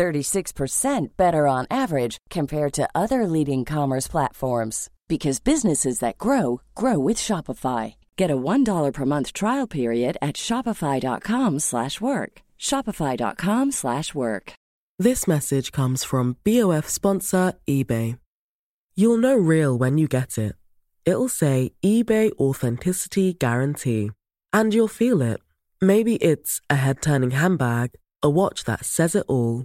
36% better on average compared to other leading commerce platforms because businesses that grow grow with Shopify. Get a $1 per month trial period at shopify.com/work. shopify.com/work. This message comes from BOF sponsor eBay. You'll know real when you get it. It'll say eBay Authenticity Guarantee. And you'll feel it. Maybe it's a head turning handbag, a watch that says it all,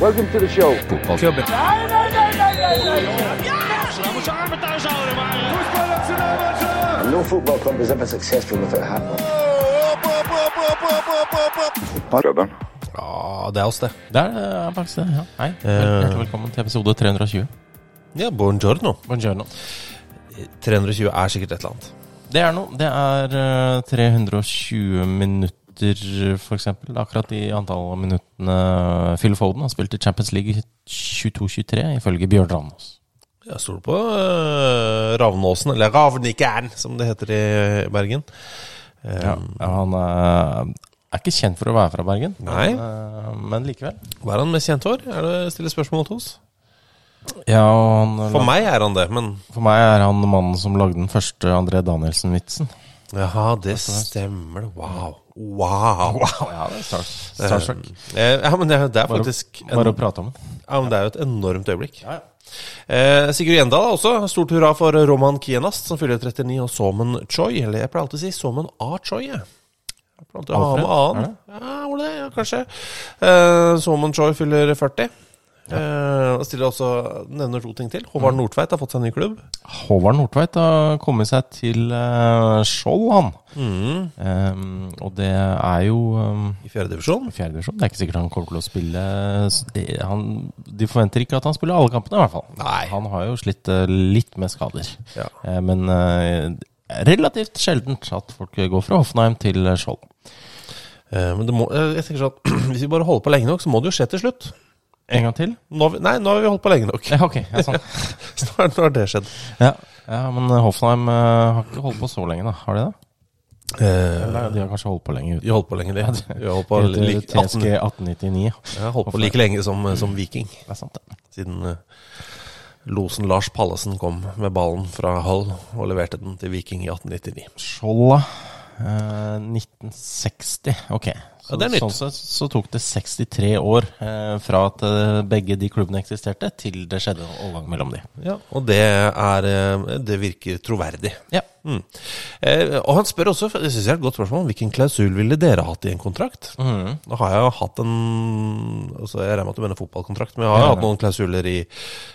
Welcome to the show. Fotballklubben. No football club is ever successful without a hat Klubben. Ja, det er oss, det. Det er eh, faktisk det. Ja. Hei. Hjertelig velkommen til episode 320. Ja, buongiorno. Buongiorno. 320 er sikkert et eller annet. Det er noe. Det er eh, 320 minutter, for eksempel. Akkurat de antall minuttene Phil Foden har spilt i Champions League 22-23, ifølge Bjørn Ravnås. Jeg stoler på uh, Ravnåsen, eller Ravnikeren, som det heter i Bergen. Um, Ja, han er, er ikke kjent for å være fra Bergen, Nei. men, uh, men likevel. Hva er han mest kjent for? Er det stille spørsmål hos? Ja, han, For meg er han det, men for meg er han mannen som lagde den første André Danielsen-vitsen. Jaha, det stemmer. Wow. Wow. Ja, det er Star, Starstruck. Eh, ja, men det, det er Bare, faktisk en, å prate om ja, men Det er jo et enormt øyeblikk. Eh, Sigurd Gjendal også. Stort hurra for Roman Kienast, som fyller 39, og Somen Choi. Eller jeg pleier alltid å si Somen A. Choi. Jeg. Jeg pleier alltid å ha med annen. Ja, var det det? Ja, kanskje. Eh, Somen Choi fyller 40. Eh, Uh, stiller også nevner to ting til. Håvard Nordtveit har fått seg en ny klubb. Håvard Nordtveit har kommet seg til uh, Skjold, han. Mm. Um, og det er jo um, I fjerdedivisjon. fjerdedivisjon. Det er ikke sikkert han kommer til å spille det, han, De forventer ikke at han spiller alle kampene, i hvert fall. Nei. Han har jo slitt uh, litt med skader. Ja. Uh, men relativt sjeldent at folk går fra Hoffenheim til Skjold. Men det må, jeg tenker sånn at Hvis vi bare holder på lenge nok, så må det jo skje til slutt. En gang til? Nå nei, nå har vi holdt på lenge nok. Ja, ok. Ja, sånn. Snart har- det skjedd. ja. ja, men eh, Hoffenheim uh, har ikke holdt på så lenge, da. Har de det? Eh, Eller de har kanskje holdt på lenge. Uten. De holdt på lenge, de. de holdt på, like, 18, 1899. Ja, holdt på like lenge som, som Viking. Det er sant, det. Siden uh, losen Lars Pallesen kom med ballen fra Hull og leverte den til Viking i 1899. Skjolda. Eh, 1960. Ok. Så, Ja. Sånn sett så tok det 63 år eh, fra at eh, begge de klubbene eksisterte, til det skjedde en overgang mellom de. Ja, og det er eh, Det virker troverdig. Ja. Mm. Eh, og han spør også, det syns jeg er et godt spørsmål, hvilken klausul ville dere hatt i en kontrakt? Mhm. Nå har jeg jo hatt en altså Jeg regner med at du mener fotballkontrakt, men jeg har Ja, hatt noen klausuler i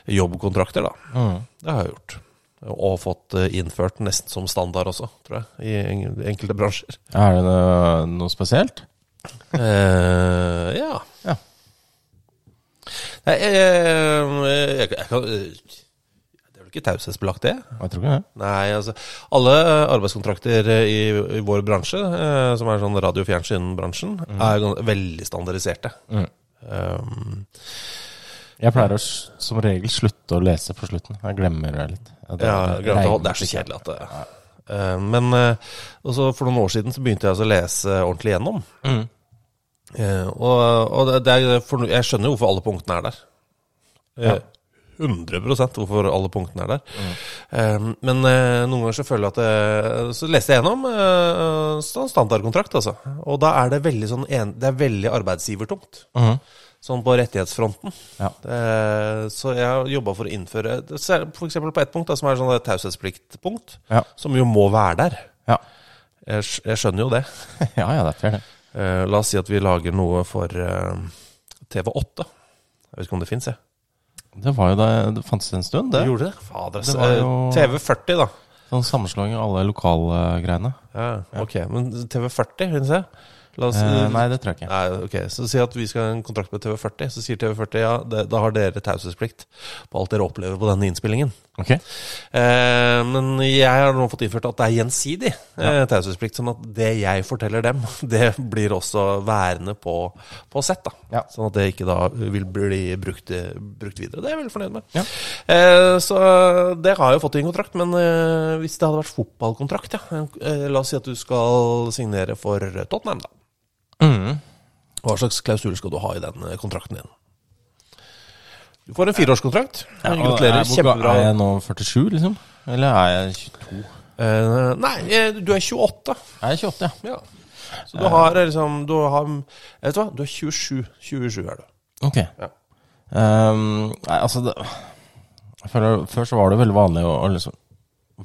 jobbkontrakter, da. Mm. Det har jeg gjort. Og fått eh, innført nesten som standard også, tror jeg, i enkelte bransjer. Er det noe, spesielt? Eh, ja. Ja. Nei, jeg, jeg, jeg, jeg kan Det er vel ikke taushetsbelagt, det? Jeg tror ikke det. Nei, altså Alle arbeidskontrakter i, i vår bransje, eh, som er sånn radio- og fjernsynbransjen, er veldig standardiserte. Mm. Um, Jeg pleier å som regel slutte å lese på slutten. Jeg glemmer det litt. Det, ja, glemmer, det er så kjedelig at det Eh, Men eh, også for noen år siden så begynte jeg altså å lese ordentlig gjennom. Mm. Eh, og og det, det er for, jeg skjønner jo hvorfor alle punktene er der. Ja. Eh, 100 hvorfor alle punktene er der. Mm. men noen ganger så føler jeg at jeg, Så leste jeg gjennom sånn standardkontrakt, altså. Og da er det veldig sånn en, Det er veldig arbeidsgivertungt. Mhm. Sånn på rettighetsfronten. Ja. Det, så jeg har jobba for å innføre F.eks. på ett punkt, da, som er sånn taushetspliktpunkt, Ja. som jo må være der. Ja. Jeg, jeg skjønner jo det. ja, ja, det er fair, det. Eh, la oss si at vi lager noe for eh, TV8. Jeg vet ikke om det fins, jeg. Det var jo det Det fantes en stund, det. Gjorde det? Fader, Det var eh, jo- TV40, da. Sånn sammenslåing av alle lokalgreiene. Ja, ok, Men TV40, vil du La oss, Eh, nei, det tror jeg ikke. Nei, ok, Så si at vi skal ha en kontrakt med TV40. Så sier TV40 ja, det, da har dere taushetsplikt på alt dere opplever på denne innspillingen. Ok. Eh, men jeg har nå fått innført at det er gjensidig eh, taushetsplikt. Sånn at det jeg forteller dem, det blir også værende på, på sett. da Ja. Sånn at det ikke da vil bli brukt, brukt videre. Det er jeg veldig fornøyd med. Ja. Eh, så det har jeg jo fått i en kontrakt. Men eh, hvis det hadde vært fotballkontrakt, ja. eh, la oss si at du skal signere for Tottenham, da. Mm. Hva slags klausul skal du ha i den eh, kontrakten din? Du får en fireårskontrakt. Ja, Gratulerer. er- Kjempebra. Er jeg nå 47, liksom? Eller er jeg 22? Eh, nei, eh, du er 28. Er jeg 28, ja? Ja. Så du har eh, liksom Du har Vet du hva? Du er 27. 27 er du. Ok. Ja. Um, nei, altså det, jeg føler, Før så var det veldig vanlig å, å liksom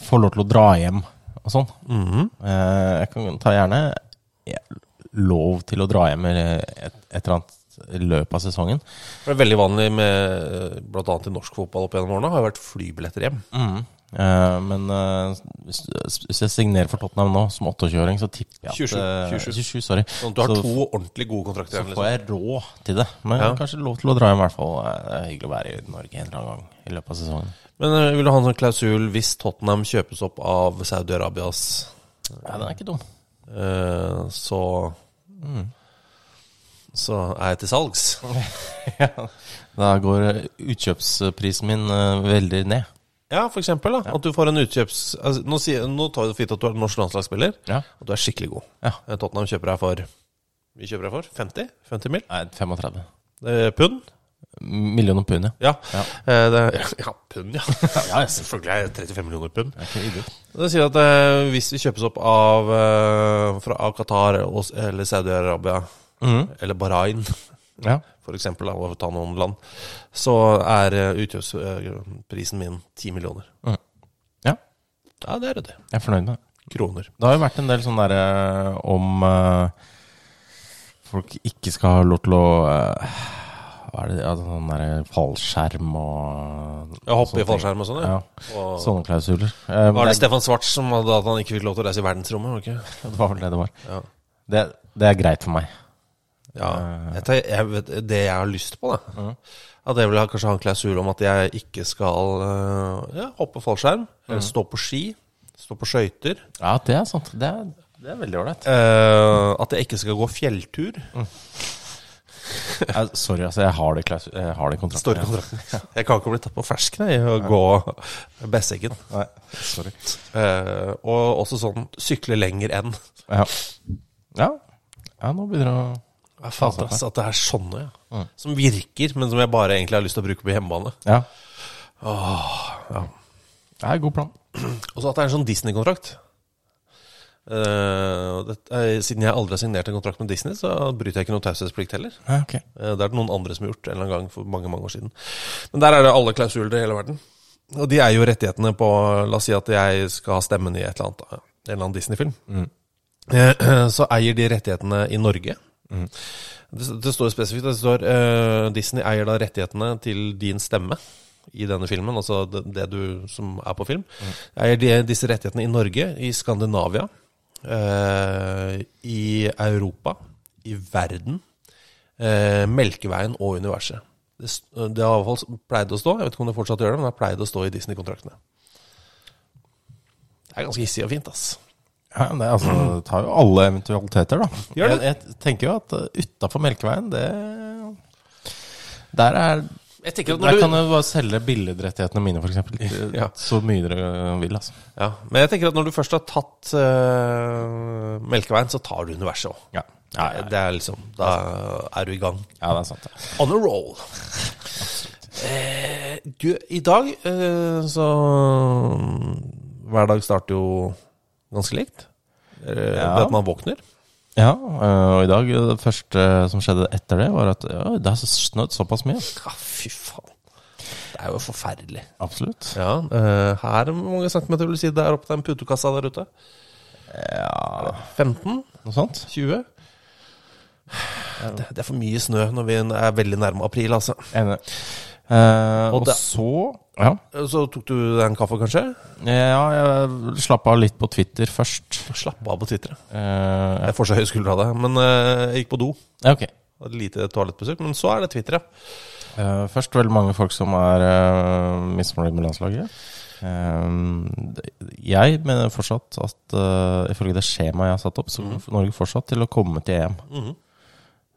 få lov til å dra hjem og sånn. Mm -hmm. uh, jeg kan ta gjerne ja, lov til å dra hjem et, et eller annet løpet av sesongen. Det er veldig vanlig med bl.a. i norsk fotball opp gjennom årene, har jo vært flybilletter hjem. Eh, men uh, hvis, jeg signerer for Tottenham nå som 28-åring, så tipper jeg at 27, eh, 27. 27, sorry. Sånn at du har Så- to ordentlig gode kontrakter Så får Liksom. jeg råd til det. Men Ja. kanskje lov til å dra hjem, i hvert fall. Det er hyggelig å være i Norge en eller annen gang i løpet av sesongen. Men uh, vil du ha en sånn klausul hvis Tottenham kjøpes opp av Saudi-Arabias Ja, den er ikke dum. eh, så Så er jeg til salgs. Da går utkjøpsprisen min eh, veldig ned. Ja, for eksempel. Da, At du får en utkjøps... Altså, nå, sier, nå tar vi det for gitt at du er norsk landslagsspiller, Ja. og du er skikkelig god. Ja. Eh, Tottenham kjøper deg for Vi kjøper deg for 50? 50 mil? Nei, 35. Eh, pund? Millioner pund, ja. Ja. Ja. Eh, ja, pund, ja. ja. Selvfølgelig er det 35 millioner pund. Det sier at eh, hvis vi kjøpes opp av, eh, fra, av Qatar eller Saudi-Arabia mm. eller Bahrain, Ja. for eksempel, da, å ta noen land, så er uh, utkjøpsprisen min 10 millioner. Mm. Ja. Ja, det er det. Jeg er fornøyd med det. Kroner. Det har jo vært en del sånn derre om eh, folk ikke skal ha lov til å eh, Hva er det ja, Sånn der fallskjerm og Ja, hoppe i fallskjerm og sånn, ja. Ja. Og, Sånne klausuler. Eh, var det det, Stefan Svarts som hadde at han ikke fikk lov til å reise i verdensrommet? var det det var vel det det var. Ja. Det, det er greit for meg. Ja, jeg, tar- jeg vet, Det jeg har lyst på, da At jeg vil ha, kanskje ha en klausul om at jeg ikke skal øh, ja, hoppe fallskjerm, eller stå på ski, stå på skøyter. Ja, det er sant. Det er, det er veldig ålreit. øh, at jeg ikke skal gå fjelltur. Sorry, altså. Jeg har det, klaus jeg har det kontrakten. Står i kontrakten. Jeg kan ikke bli tatt på fersken i å gå Besseggen. Nei, sorry. Uh, og også sånn sykle lenger enn. Ja. ja. Ja, nå begynner det å jeg fatter altså, at det er sånne, ja. Som virker, men som jeg bare egentlig har lyst til å bruke på hjemmebane. Ja. ja. Det er en god plan. Og så at det er en sånn Disney-kontrakt. Eh, det, eh, siden jeg aldri har signert en kontrakt med Disney, så bryter jeg ikke noe taushetsplikt heller. Ja, okay. uh, det er det noen andre som har gjort en eller annen gang for mange mange år siden. Men der er det alle klausuler i hele verden. Og de er jo rettighetene på La oss si at jeg skal ha stemmen i et eller annet, en eller annen Disney-film. Eh, Så eier de rettighetene i Norge. Det, det står spesifikt det står eh, Disney eier da rettighetene til din stemme i denne filmen, altså det, det du som er på film. Eier de, disse rettighetene i Norge, i Skandinavia, eh, i Europa, i verden, eh, Melkeveien og universet. Det, det har fall pleid å stå, jeg vet ikke om det fortsatt gjør det, men det har pleid å stå i Disney-kontraktene. Det er ganske hissig og fint, ass. Ja, det, altså, det tar jo alle eventualiteter, da. Jeg, jeg tenker jo at uh, utafor Melkeveien, det Der er Jeg tenker at Der når kan du, bare selge billedrettighetene mine, f.eks. Ja. Så mye dere vil, altså. ja, men jeg tenker at når du først har tatt eh, Melkeveien, så tar du universet òg. Ja. Ja, ja, Det er liksom Da er du i gang. ja, det er sant. Ja. On a roll. Eh, du, i dag eh, så Hver dag starter jo ganske likt. Eh, Ja. Ved at man våkner. Ja, øh, og i dag det første som skjedde etter det, var at ja, det har snødd såpass mye. Ja, fy faen. Det er jo forferdelig. Absolutt. Ja, eh, her hvor mange centimeter vil du si det er oppe den putekassa der ute? Ja, 15? noe sånt. 20? Det, det er for mye snø når vi er veldig nærme april, altså. Enig. Eh, Og og det- så ja. Så tok du en kaffe, kanskje? ja, jeg slapp av litt på Twitter først. Slapp av på Twitter. Eh, Jeg får så høye skuldre av det. Men eh, jeg gikk på do. ja, ok. Hadde lite toalettbesøk. Men så er det Twitter, ja. Eh, først veldig mange folk som er uh, misfornøyd med landslaget. Eh, jeg mener fortsatt at uh, ifølge det skjemaet jeg har satt opp, så kommer Norge fortsatt til å komme til EM. Mhm. Eh,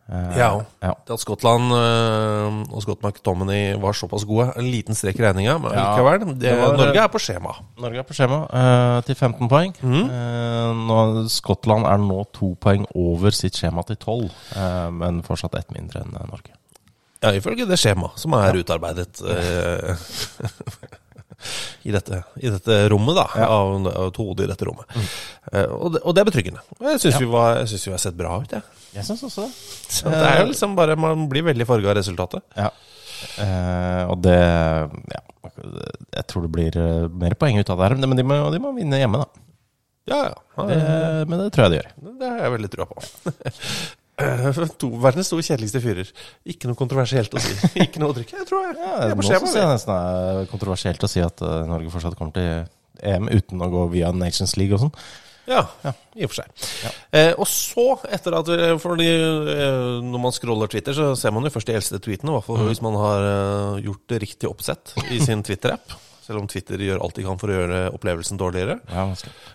Ja. ja. Det at Skottland eh, og Scott McTominay var såpass gode. En liten strek i regninga, men Ja, likevel. Det, det var- Norge er på skjema. Norge er på skjema eh, til 15 poeng. Mm. Eh, nå, Skottland er nå to poeng over sitt skjema til 12, eh, men fortsatt ett mindre enn eh, Norge. Ja, ifølge det skjemaet som er utarbeidet eh, i, dette, i dette rommet, da. Av, av to hoder i dette rommet. Eh, og, det, og det er betryggende. Jeg syns Ja. vi, vi har sett bra ut, jeg. Jeg syns også det. Så det er jo liksom bare Man blir veldig farga av resultatet. Ja. Eh, og det Ja, jeg tror det blir eh, mer poeng ut av det her. Men de må, de må vinne hjemme, da. Ja, ja. Det, men det tror jeg de gjør. det har jeg veldig trua på. to, verdens to kjedeligste fyrer. Ikke noe kontroversielt å si. Ikke noe å drikke. Jeg tror jeg, Ja, jeg er nå på jeg. nesten er kontroversielt å si at eh, Norge fortsatt kommer til EM uten å gå via Nations League og sånn. Ja, i og for seg. Eh, og så, etter at Fordi eh, når man scroller Twitter, så ser man jo først de eldste tweetene. I hvert fall hvis man har eh, gjort det riktig oppsett i sin Twitter-app. Selv om Twitter gjør alt de kan for å gjøre opplevelsen dårligere. Ja.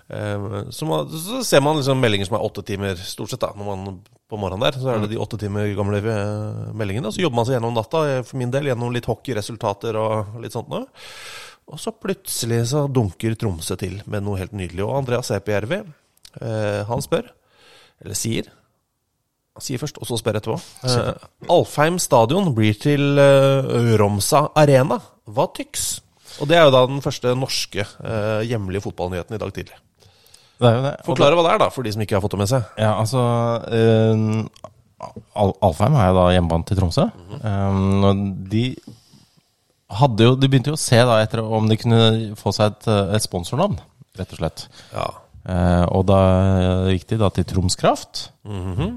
Eh, så, man, så ser man liksom meldinger som er åtte timer, stort sett, da, når man på morgenen der. Så er det de åtte timer gamle eh, meldingene. Så jobber man seg gjennom natta, eh, for min del, gjennom litt hockeyresultater og litt sånt noe. Og så plutselig så dunker Tromsø til med noe helt nydelig. Og Andreas Epijärvi, eh, han spør, eller sier Han sier først, og så spør etterpå. Eh, Alfheim stadion blir til eh, Romsa Arena. Hva tyks? Og det er jo da den første norske eh, hjemlige fotballnyheten i dag tidlig. Det er jo det. Forklare hva det er, da, for de som ikke har fått det med seg. Ja, altså eh, Al Alfheim er jo da hjemmebane til Tromsø. Eh, og de hadde jo De begynte jo å se da etter om de kunne få seg et, eh, et sponsornavn, rett og slett. Ja. Eh, og da gikk de da til Troms Kraft.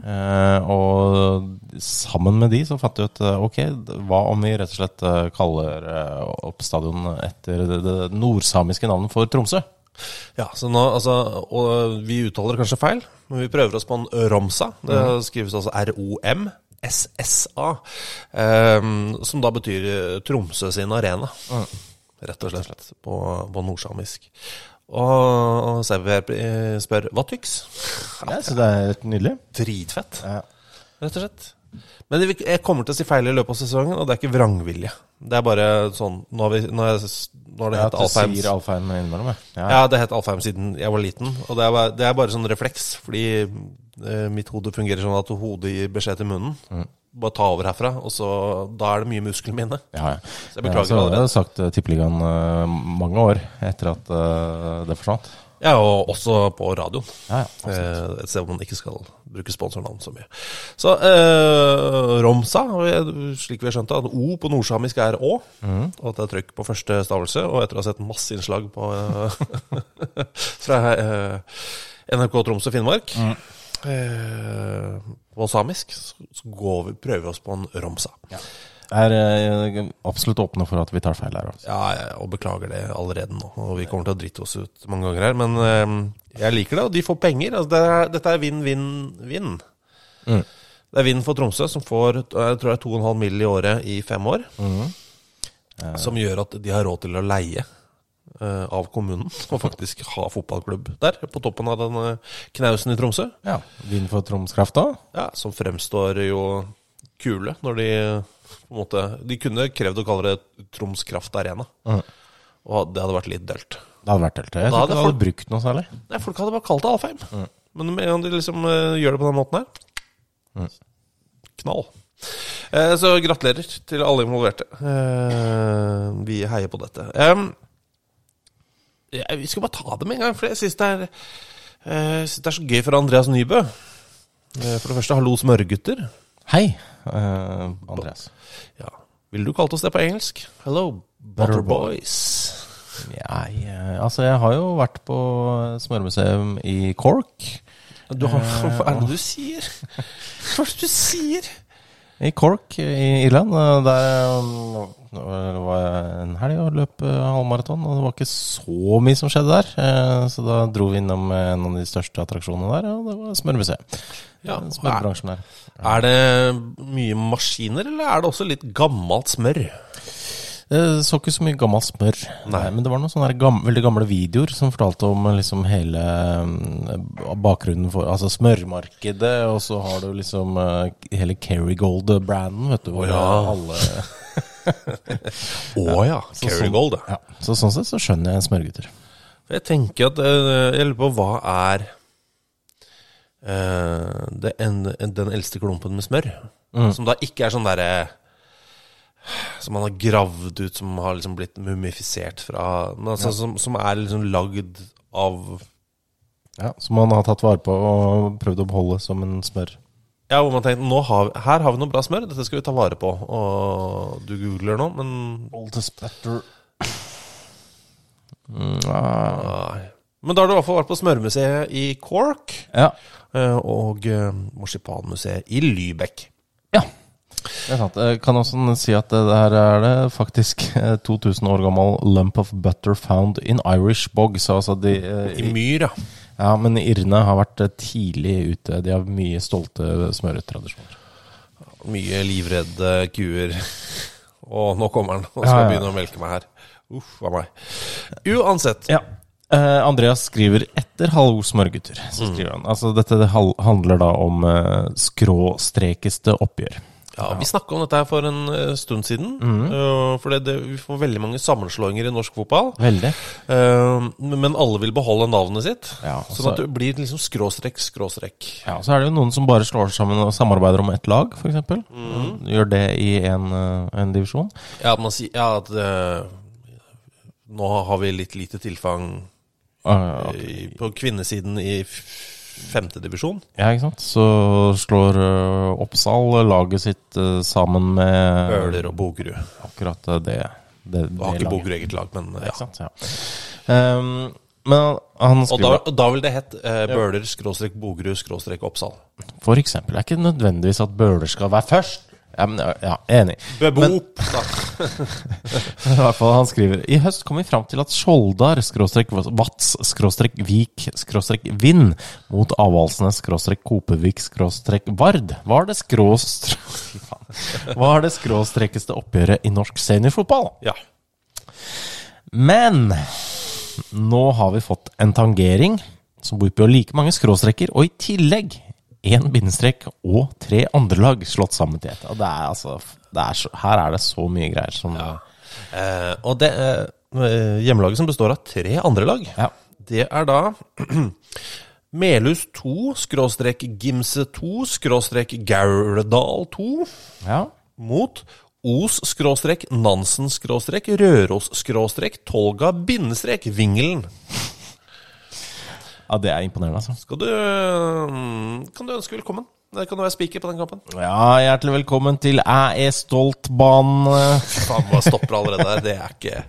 eh, og sammen med de så fant de ut eh, ok, hva om vi rett og slett eh, kaller eh, opp stadion etter det, det nordsamiske navnet for Tromsø? ja, så nå, altså, og Vi uttaler kanskje feil, men vi prøver oss på en Romsa. Det skrives altså R-O-M. SSA, ehm, som da betyr eh, Tromsø sin arena. Rett og slett, på, på nordsamisk. Og, Sever spør hva tyks? Ja, så det er helt nydelig. Dritfett, Ja. rett og slett. Men jeg kommer til å si feil i løpet av sesongen, og det er ikke vrangvilje. Det er bare sånn Nå har, vi, nå er, nå har det Ja, hett du sier Alfheim innimellom, ja. ja. Det het Alfheim siden jeg var liten. Og det er bare, det er bare sånn refleks, fordi eh, mitt hode fungerer sånn at hodet gir beskjed til munnen. Mm. Bare ta over herfra, og så Da er det mye muskelminne. Ja, ja. Så jeg beklager ja, så allerede. har jeg sagt uh, Tippeligaen eh, mange år etter at eh, det forsvant. Ja, og også på radioen. Ja, ja. Eh, et sted hvor man ikke skal bruke sponsornavn så mye. Så eh, Romsa, slik vi har skjønt det, at O på nordsamisk er Å, mm. og at det er trykk på første stavelse. Og etter å ha sett masse innslag på eh, fra eh, NRK Troms og Finnmark Mhm. Eh, på samisk, så, går vi, prøver vi oss på en Romsa. er eh, absolutt åpne for at vi tar feil her. Altså. Ja, og beklager det allerede nå. Og vi kommer til å drite oss ut mange ganger her. Men eh, jeg liker det, og de får penger. Altså, det er, dette er vinn-vinn-vinn. Mm. Det er vinn for Tromsø, som får jeg tror det er 2,5 mill. i året i fem år. Mhm. Som gjør at de har råd til å leie eh, av kommunen og faktisk ha fotballklubb der, på toppen av den eh, knausen i Tromsø. Ja. Vind for Troms Kraft, da? Ja, Som fremstår jo kule, når de på en måte De kunne krevd å kalle det Troms Kraft Arena. mm. Og det hadde vært litt dølt. Det hadde vært dølt. Jeg tror ikke du hadde brukt noe særlig. Nei, folk hadde bare kalt det Alfheim. Men med en gang de liksom eh, gjør det på den måten her Knall. Eh, så gratulerer til alle involverte. Eh, vi heier på dette. Ja, vi skal bare ta det med en gang, for jeg syns det, er, eh, det er så gøy for Andreas Nybø. Eh, For det første, hallo smørgutter. Hei, uh, Andreas. Ja. Ville du kalt oss det på engelsk? Hello, Butter Butterboys. Jeg, eh, altså, jeg har jo vært på smørmuseum i Cork. Du har, hva er det du sier? Hva er det du sier? I Cork i Irland. eh, Der um, var jeg en helg og løp eh, halvmaraton, og det var ikke så mye som skjedde der. Eh, Så da dro vi innom en av de største attraksjonene der, og det var smørmuseet. Ja, Eh, Smørbransjen der. Er det mye maskiner, eller er det også litt gammelt smør? Det så ikke så mye gammel smør, Nei. men det var noen sånne gam veldig gamle videoer som fortalte om eh, liksom hele mm, bakgrunnen for Altså smørmarkedet, og så har du liksom eh, hele Kerrygold-branden, vet du. Hvor oh, ja. alle Å ja. Så Kerrygold, sånn, ja. Så sånn sett så skjønner jeg smørgutter. Jeg tenker at eh, Jeg lurer på hva er uh, det en, den eldste klumpen med smør? Som da ikke er sånn derre Som man har gravd ut, som har liksom blitt mumifisert fra altså, ja. som, som er liksom lagd av Ja, Som man har tatt vare på og prøvd å beholde som en smør. Ja, hvor man tenkte nå har, her har vi noe bra smør, dette skal vi ta vare på. Og du googler nå, men ah, Nei. Men da har du i hvert fall vært på smørmuseet i Cork. ja. eh, Og eh, marsipanmuseet i Lübeck. Ja. Det er sant. Jeg kan også si at det her er det faktisk eh, 2000 år gammel lump of butter found in Irish bogs. Altså de, eh, I myr, ja. ja, men irene har vært eh, tidlig ute. De har mye stolte smøretradisjoner. Mye livredde kuer. Å, nå kommer han og skal ja. begynne å melke meg her. Uff a meg. Uansett. Ja. Uh, Andreas skriver etter 'Hallo, smørgutter'. Så skriver han. Altså, dette det handler da om uh, skråstrekeste oppgjør. Ja, Vi snakka om dette her for en eh, stund siden. Mm. For det, det, vi får veldig mange sammenslåinger i norsk fotball. Veldig. eh, Men alle vil beholde navnet sitt. Ja, Sånn at det blir liksom skråstrekk, skråstrekk. Ja, Så er det jo noen som bare slår sammen og samarbeider om ett lag, f.eks. eksempel Gjør det i en, en divisjon. Ja, at man sier ja, at uh, nå har vi litt lite tilfang Ah, i, på kvinnesiden i f- femte divisjon. Ja, ikke sant. Så slår eh, Oppsal laget sitt eh, sammen med Øler og Bogerud. akkurat det. det. det, har ikke. Bogerud eget lag, men ja. Ikke sant, ja. Um, men han Og da, da vil det hett eh, Bøler, skråstrek Bogerud, skråstrek Oppsal. for eksempel Det er ikke nødvendigvis at Bøhler skal være først. Ja, men, ja enig. Bebop, da. I hvert fall han skriver I høst kom vi fram til at Skjoldar skråstrek Vats skråstrek Vik skråstrek Vind mot Avaldsnes skråstrek Kopervik skråstrek Vard var det skråstrek Var det skråstrekeste oppgjøret i norsk seniorfotball. Ja. Men nå har vi fått en tangering som bor på like mange skråstreker, og i tillegg én bindestrek og tre andre lag slått sammen til ett. Og det er altså det er så, Her er det så mye greier som Eh, og det eh, hjemmelaget som består av tre andre lag, Ja. det er da Melhus 2, skråstrek Gimse 2, skråstrek Gauldal 2, ja. mot Os, skråstrek Nansen, skråstrek Røros, skråstrek Tolga, bindestrek Vingelen. Ja, det er imponerende, altså. Skal du mm, Kan du ønske velkommen? Det kan du være spiker på den kampen. Ja, hjertelig velkommen til Jeg er stolt-banen. Faen, hva stopper allerede der. Det er ikke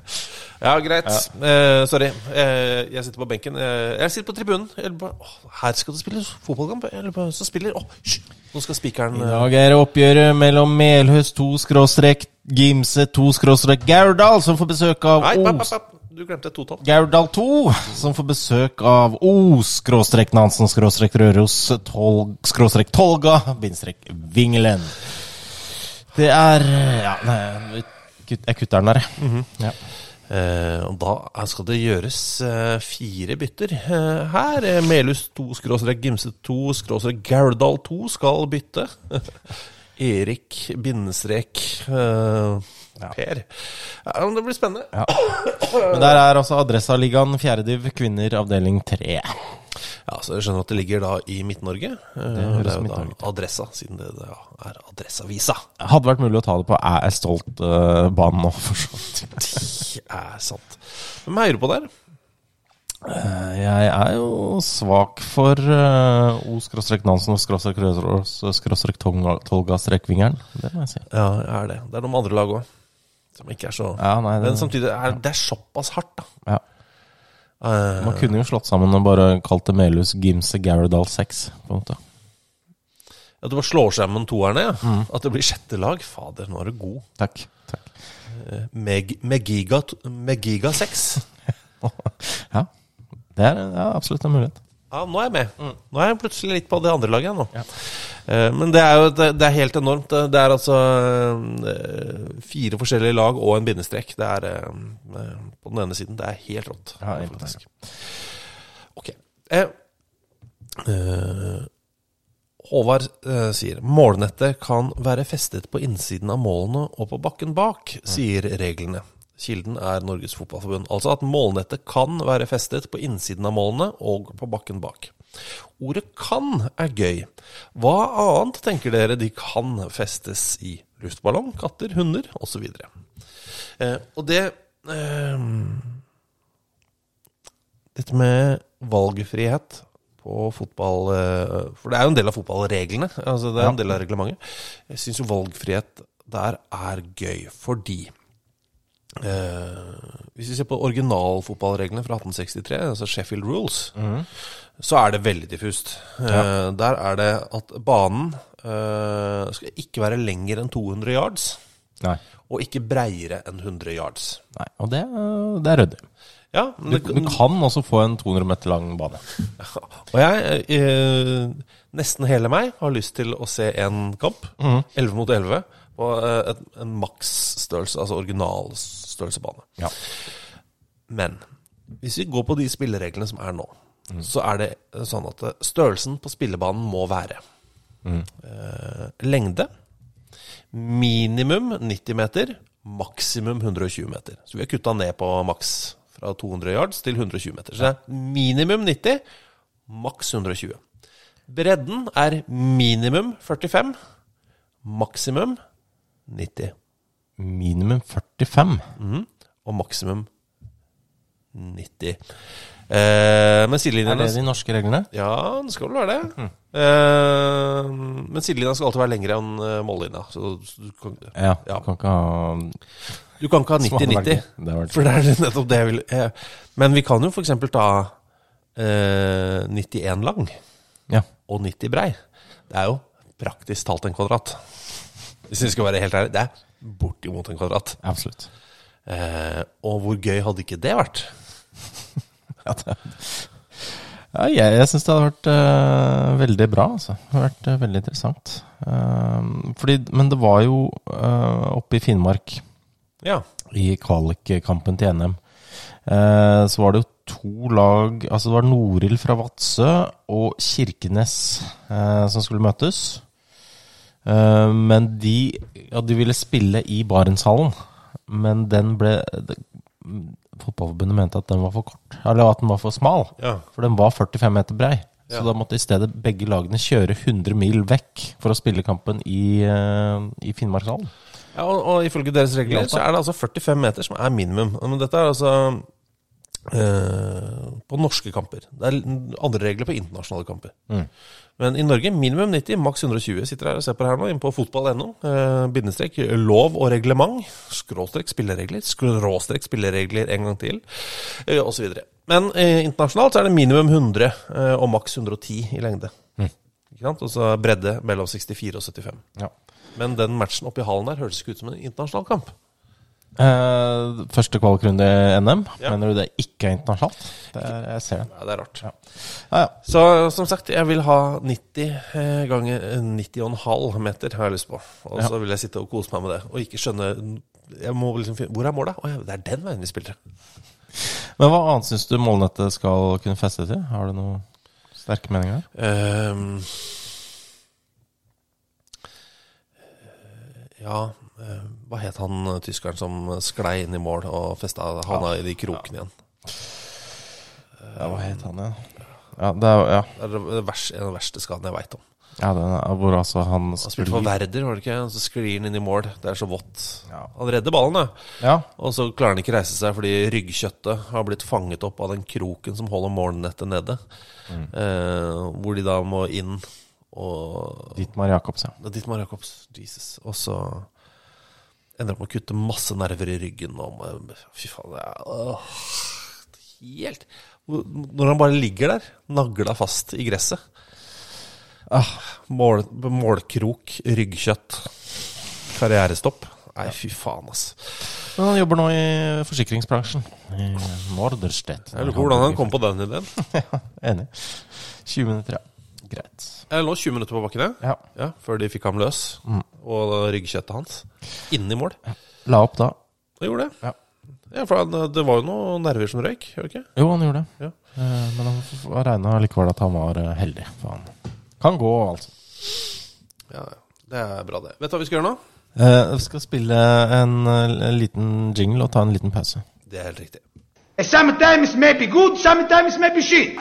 Ja, greit. Eh, sorry. Uh, jeg sitter på benken. Uh, jeg sitter på tribunen. På, åh, her skal det spilles fotballkamp. På så spiller. Hysj! Nå skal spikeren I dag er det oppgjøret mellom Melhus 2 skråstrek Gimse 2 skråstrek Gaurdal, som får besøk av Nei, pap, Os. Du glemte et totall. Gaurdal 2, som får besøk av O-Nansen-Røros Tolga Vingelen. Det er Ja, nei, jeg kutter den der, jeg. ja. Eh, og da skal det gjøres eh, fire bytter eh, her. Eh, Melhus 2, skråstrek Gimse 2, skråstrek Gauldal 2 skal bytte. Erik, bindestrek eh, Per. Ja, det blir spennende. Men der er altså Adressaligaen, fjerdediv, kvinner, avdeling 3. Ja, så jeg skjønner at det ligger da i Midt-Norge. Det, Det, er jo da Adressa, siden det da er Adresseavisa. Hadde vært mulig å ta det på Jeg er stolt-banen nå, for så vidt. Det er sant. Hvem heier du på der? Eh, Jeg er jo svak for uh, O-Nansen og skråstrek Rødros skråstrek Tolga- Tolga-strekvingeren. Det må jeg si. Ja, jeg er det. Det er noen andre lag òg som ikke er så Ja, nei, det, Men samtidig er det er såpass hardt, da. ja. Uh, Man kunne jo slått sammen og bare kalt det Melhus Gimse Garadal 6. På en måte. At du bare slår sammen toerne, ja. At det blir sjette lag. Fader, nå er du god. Takk. takk. Meg, Megiga, Megiga 6. Ja, det er ja, absolutt en mulighet. Ja, nå er jeg med. Nå er jeg plutselig litt på det andre laget nå. Eh, Men det er jo det, er helt enormt. Det- Det er altså eh, fire forskjellige lag og en bindestrek. Det er eh, eh, på den ene siden. Det er helt rått. Ja, faktisk. Ok. Eh, eh, Håvard eh, sier målnettet kan være festet på innsiden av målene og på bakken bak, sier reglene. Kilden er Norges Fotballforbund. Altså at målnettet kan være festet på innsiden av målene og på bakken bak. Ordet 'kan' er gøy. Hva annet tenker dere de kan festes i? Luftballong, katter, hunder osv. Eh, og det eh, Dette med valgfrihet på fotball eh, For det er jo en del av fotballreglene. Altså det er en del av reglementet. Jeg syns jo valgfrihet der er gøy, fordi eh, Hvis vi ser på originalfotballreglene fra 1863, altså Sheffield Rules, så er det veldig diffust. Ja. der er det at banen eh, skal ikke være lenger enn 200 yards, Nei. og ikke breiere enn 100 yards. Nei. Og det, er- det er ryddig. Ja, Du, du kan også få en 200 meter lang bane. Og jeg, eh, nesten hele meg, har lyst til å se en kamp. 11 mot 11. På eh, en maksstørrelse, altså originalstørrelsebane. Ja. Men hvis vi går på de spillereglene som er nå, så er det sånn at størrelsen på spillebanen må være eh, lengde minimum 90 meter, maksimum 120 meter. Så vi har kutta ned på maks fra 200 yards til 120 meter. Så det er minimum 90, maks 120. Bredden er minimum 45, maksimum 90. Minimum 45. Og maksimum 90. Eh, men Er det de norske reglene? Ja, det skal vel være det. Eh, men sidelinja skal alltid være lengre enn eh, mållinja. Så du kan, Ja. Ja. Du kan ikke ha du kan ikke ha Som hadde vært 90-90. gøy. Det hadde vært For det er nettopp det jeg vil eh, Men vi kan jo f.eks. ta eh, 91 lang Ja. og 90 brei. Det er jo praktisk talt en kvadrat. Hvis vi skal være helt ærlige. Det er bortimot en kvadrat. Absolutt. Eh, og hvor gøy hadde ikke det vært? Ja, ja jeg, jeg syns det hadde vært uh, veldig bra. Altså. Det hadde vært uh, veldig interessant. Uh, fordi, men det var jo eh, oppe i Finnmark, Ja. i kvalikkampen til NM, så var det jo to lag Altså det var Norild fra Vadsø og Kirkenes som skulle møtes. Men de, ja, de ville spille i Barentshallen, men den ble det, Fotballforbundet mente at den var for kort, eller at den var for smal. Ja. For den var 45 meter brei. Så Ja. da måtte i stedet begge lagene kjøre 100 mil vekk for å spille kampen i, eh, i Finnmarkshallen. Ja, og, og ifølge deres regler så er det altså 45 meter som er minimum. Men dette er altså øh, på norske kamper. Det er andre regler på internasjonale kamper. Men i Norge minimum 90, maks 120. Sitter her og ser på det her nå, inne på fotball.no. Eh, bindestrek lov og reglement. Skråstrek spilleregler. Skråstrek spilleregler en gang til. Eh, videre. Men eh, internasjonalt så er det minimum 100 eh, og maks 110 i lengde. Ikke sant? Og så bredde mellom 64 og 75. Ja. Men den matchen oppe i hallen der høres ikke ut som en internasjonal kamp. Eh, første kvalikrunde i NM. Ja. Mener du det ikke er internasjonalt? Det er, jeg ser det. Ja, det er rart. Ja. Ah, ja. Så som sagt, jeg vil ha 90 eh, ganger eh, 90,5 meter, har jeg lyst på. Og så vil jeg sitte og kose meg med det. Og ikke skjønne jeg må liksom Hvor er målet? Å ja, det er den veien vi spiller. Men hva annet syns du målnettet skal kunne feste til? Har du noen sterke meninger? Ehm, ja eh, Hva het han eh, tyskeren som sklei inn i mål og festa havna i de krokene igjen? Ja, hva het han igjen? Ja, det er, ja. Det er det vers, en av de verste skadene jeg veit om. Ja, den, er- hvor altså han Han spilte for Verder, Werder, var det ikke? Og så sklir han inn i mål. Det er så vått. Ja. Han redder ballen, da. Ja, Og så klarer han ikke reise seg fordi ryggkjøttet har blitt fanget opp av den kroken som holder målnettet nede. Eh, hvor de da må inn og Dittmar Jacobs, ja. Dittmar Jacobs. Jesus. Og så ender opp med å kutte masse nerver i ryggen. Og, fy faen, det er åh, Helt Når han bare ligger der, nagla fast i gresset. Ah, mål, målkrok, ryggkjøtt, karrierestopp. Nei, fy faen, ass. Men han jobber nå i forsikringsbransjen. I Morderstedt. Jeg lurer på hvordan han kom på den ideen. Enig. 20 minutter, ja. Greit. Jeg lå 20 minutter på bakken, jeg. Ja. Ja, før de fikk ham løs. Og ryggkjøttet hans. Inn i mål. La opp da. Han gjorde det. Ja. Ja, for han, det var jo noen nerver som røyk, ikke? Jo, han gjorde det. Ja. Eh, Men han regna likevel at han var eh, heldig. For han kan gå, altså. Ja, ja. det er bra, det. Vet du hva vi skal gjøre nå? Eh, Vi skal spille en, eh, en liten jingle og ta en liten pause. Det er helt riktig. Sometimes maybe good, sometimes maybe shit.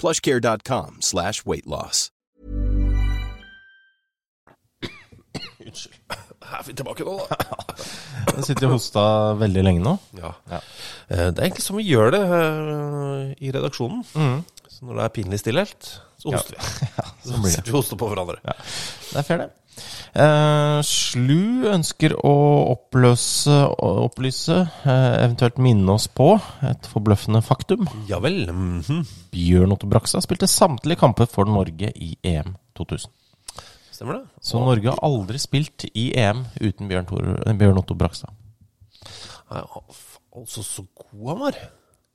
plushcare.com slash weight loss. Unnskyld. Er vi tilbake nå, da? Du sitter og hosta veldig lenge nå. Ja. Ja. Eh, Det er egentlig som vi gjør det eh, i redaksjonen. Så når det er pinlig stillhet, så hoster vi. Ja, Så blir det. sitter vi hoster på hverandre. Det er fair, det. Eh, Slu ønsker å oppløse opplyse, eh, eventuelt minne oss på, et forbløffende faktum. Ja vel. mhm. Bjørn Otto Brakstad spilte samtlige kamper for Norge i EM 2000. Stemmer det? Så Norge har aldri spilt i EM uten Bjørn, Tor, Bjørn Otto Brakstad. Nei, Altså, så god han var.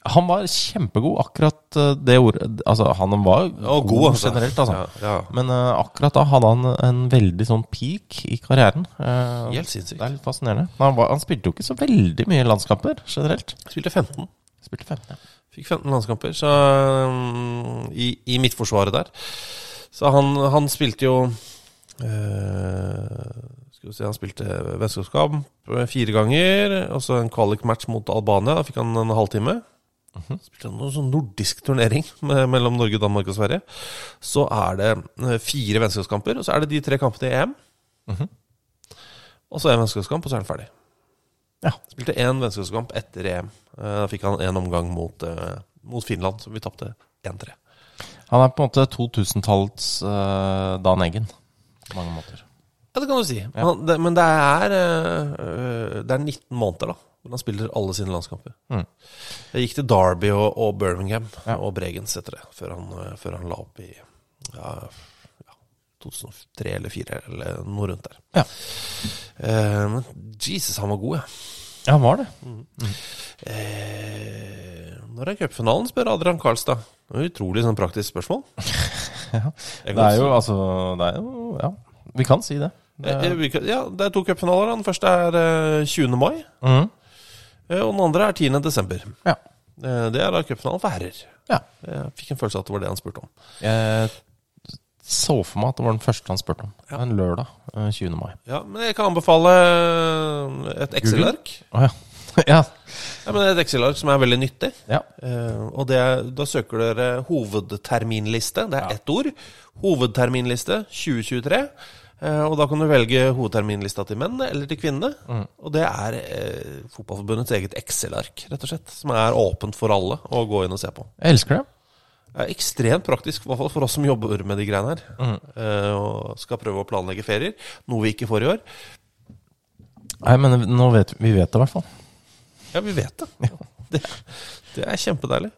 Han var kjempegod, akkurat eh, det ordet Altså, han var god, god, altså. generelt, altså. Ja, ja. Men uh, akkurat da hadde han en veldig sånn peak i karrieren. Uh, Helt sinnssykt. Det er litt fascinerende. Han, var, han spilte jo ikke så veldig mye landskamper generelt. Spilte 15. Spilte 15, ja. Fikk 15 landskamper så, um, i, i midtforsvaret der. Så han, han spilte jo uh, Skal vi se, Han spilte vennskapskamp fire ganger. Og så en kvalikmatch mot Albania. Da fikk han en halvtime. Spilte en sånn nordisk turnering mellom Norge, Danmark og Sverige. Så er det eh, fire vennskapskamper, og så er det de tre kampene i EM. Og så en vennskapskamp, og så er han ferdig. Ja. Spilte én vennskapskamp etter EM. Eh, Da fikk han en omgang mot, eh, mot Finland, så vi tapte 1-3. Han er på en måte 2000-tallets uh, Dan Eggen på mange måter. Ja, det kan du si. Han, det, men det er, eh, det er 19 måneder, da. Hvor han spiller alle sine landskamper. Mm. Jeg gikk til Derby og, og Birmingham Ja. og Bregens etter det, før han, eh, før han la opp i, ja, ja, 2003 eller 2004, eller noe rundt der. Ja. Eh, men Jesus, han var god, ja. Ja, han var det. Eh, når er cupfinalen, spør Adrian Karlstad. Det er Utrolig sånn praktisk spørsmål. Ja. Det er jo altså Det er jo Ja, vi kan si det. det Eh, er, Ja, det er to cupfinaler. Den første er eh, 20. mai, Mhm. Eh, og den andre er 10. desember. Ja. Eh, Det er da cupfinalen for herrer. Ja. Jeg fikk en følelse av at det var det han spurte om. Jeg så for meg at det var den første han spurte om. En lørdag eh, 20. mai. Ja, Men jeg kan anbefale et Excel-ark. Oh, ja. ja. Ja, men et Excel-ark som er veldig nyttig. Ja. Eh, og det er, Da søker dere hovedterminliste. Det er ett ord. Hovedterminliste 2023. Eh, og da kan du velge hovedterminlista til menn eller til kvinnene. Og det er eh, Fotballforbundets eget Excel-ark, rett og slett. Som er åpent for alle å gå inn og se på. Jeg elsker det. Det er ekstremt praktisk, i hvert fall for oss som jobber med de greiene her. Eh, og skal prøve å planlegge ferier. Noe vi ikke får i år. Nei, men nå vet vi vet det i hvert fall. Ja, vi vet det. Det, det er kjempedeilig.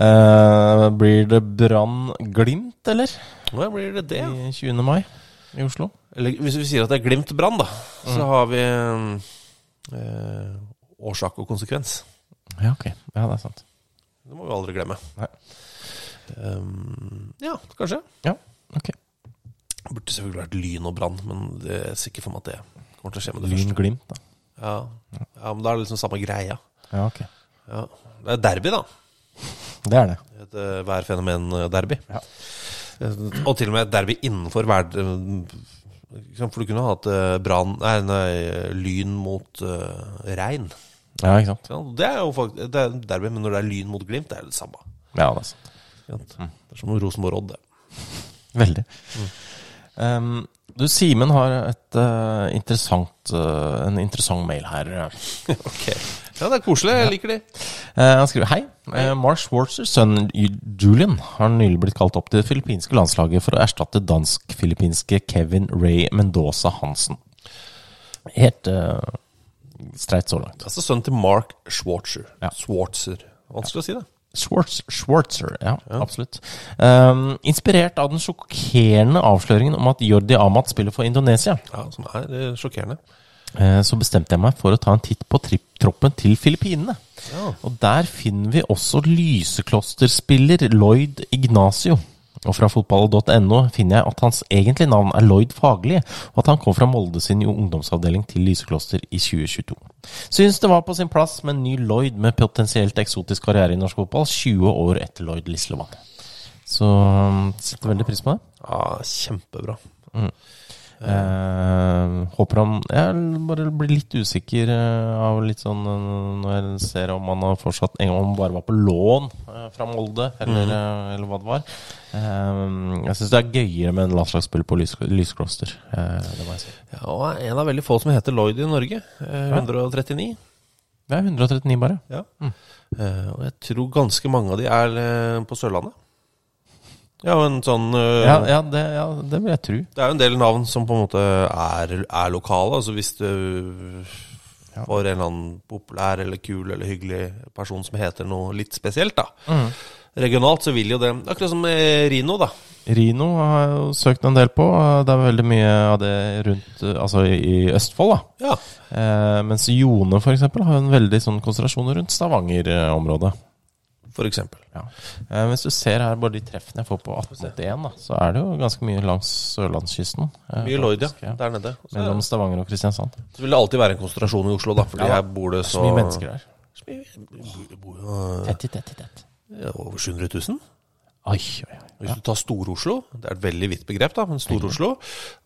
Eh, blir det Brann-Glimt, eller? Nå blir det det. I 20. mai i Oslo? Eller hvis vi sier at det er Glimt Brann, da, så har vi eh, årsak og konsekvens. Ja, ok. Ja, det er sant. Det må vi aldri glemme. Um, ja, kanskje. Ja, ok. Det burde selvfølgelig vært Lyn og Brann, men det er sikker for meg at det kommer til å skje med det første. Lyn-Glimt, da. Ja. ja, Men da er det liksom samme greia. Ja, ok. Ja. Det er derby, da. Det er det. Et uh, værfenomen-derby. Ja. Og til og med et derby innenfor hver For du kunne hatt eh, brann Nei, nei, lyn mot uh, regn. Ja, ikke sant. Ja, det er jo faktisk det er derby, men når det er lyn mot glimt, det er det samme. Ja, det er sant. Ikke? Det er som Rosenborg-Odd, det. Veldig. Um, du, Simen har et uh, interessant, uh, en interessant mail her. Ok. Ja, det er koselig. Jeg liker de. Eh, han skriver Hei. Eh, Mark Schwarzers sønn Julian har nylig blitt kalt opp til det filippinske landslaget for å erstatte dansk-filippinske Kevin Ray Mendoza Hansen. Helt uh, streit så langt. Altså sønnen til Mark Schwarzer. Ja. Schwarzer. Vanskelig å si det. Schwartz, Schwartzer, ja, absolutt. Um, inspirert av den sjokkerende avsløringen om at Jordi Amat spiller for Indonesia, Ja, Som er eh, sjokkerende. Eh, så bestemte jeg meg for å ta en titt på tripp troppen til Filippinene. Ja. Og der finner vi også Lysekloster-spiller Lloyd Ignacio. Og fra fotball.no finner jeg at hans egentlige navn er Lloyd Fagli, og at han kom fra Molde sin ungdomsavdeling til Lysekloster i 2022. Syns det var på sin plass med en ny Lloyd med potensielt eksotisk karriere i norsk fotball 20 år etter Lloyd Lislevann. Så um, setter veldig pris på det. Ja, Kjempebra. Eh, håper han Jeg bare blir litt usikker eh, av litt sånn eh, når jeg ser om han har fortsatt en gang om bare var på lån fra Molde, eller, eh, eller hva det var. Eh, jeg syns det er gøyere med en landslagsspill på lys, Lyskloster. Eh, det må jeg si. Ja, og en av veldig få som heter Lloyd i Norge. Eh, 139. Det er 139, bare. Ja. Eh, og jeg tror ganske mange av de er på Sørlandet. Ja, men sånn eh, Ja, ja, det, ja, det vil jeg tro. Det er jo en del navn som på en måte er, er lokale. Altså hvis du får en eller annen populær eller kul eller hyggelig person som heter noe litt spesielt, da. Regionalt så vil jo det Akkurat som Rino, da. Rino har jeg jo søkt en del på. Det er veldig mye av det rundt eh, Altså i Østfold, da. Ja. Eh, mens Jone f.eks. har en veldig sånn konsentrasjon rundt Stavanger-området. For. Ja. Eh, hvis du ser her bare de treffene jeg får på 1881, da, så er det jo ganske mye langs sørlandskysten. eh, Mye Lloyd, ja. Der nede. Også, Mellom Stavanger og Kristiansand. så vil det alltid være en konsentrasjon i Oslo, da. Fordi Ja, her bor det Så så mye mennesker her. Jo Tett i tett i tett. eh, over 700 000. Oi, oi, oi. Hvis du tar Stor-Oslo, det er et veldig vidt begrep, da, men Stor-Oslo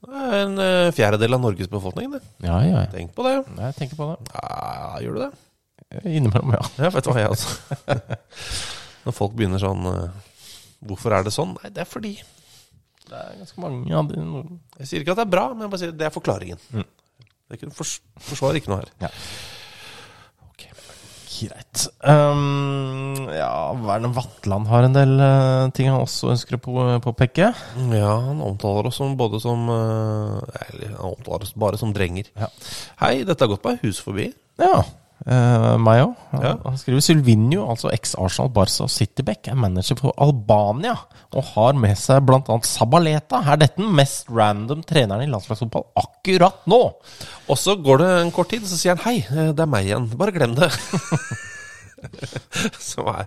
er en eh, fjerdedel av Norges befolkning. Det. Ja, ja, ja. Tenk på det. Jeg tenker på det. Ja, gjør du det? Innimellom, ja. Ja, vet du hva jeg også. Når folk begynner sånn eh, Hvorfor er det sånn? Nei, det er fordi Det er ganske mange av de Jeg sier ikke at det er bra, men jeg bare sier det er forklaringen. Mm. Det fors forsvarer ikke noe her. Ja. Greit. Um, ja, Werner Vatland har en del uh, ting han også ønsker å på- påpeke. Ja, han omtaler oss som både som uh, Eller han omtaler oss bare som drenger. Ja. Hei, dette har gått meg hus forbi. Ja. Eh, meg òg. Han, Ja. han skriver Sylvinio, altså eks-Arsenal, Barca og Cityback, er manager for Albania og har med seg bl.a. Sabaleta. Er dette den mest random treneren i landslagsfotball akkurat nå? Og så går det en kort tid, så sier han 'hei, eh, det er meg igjen'. Bare glem det. Som er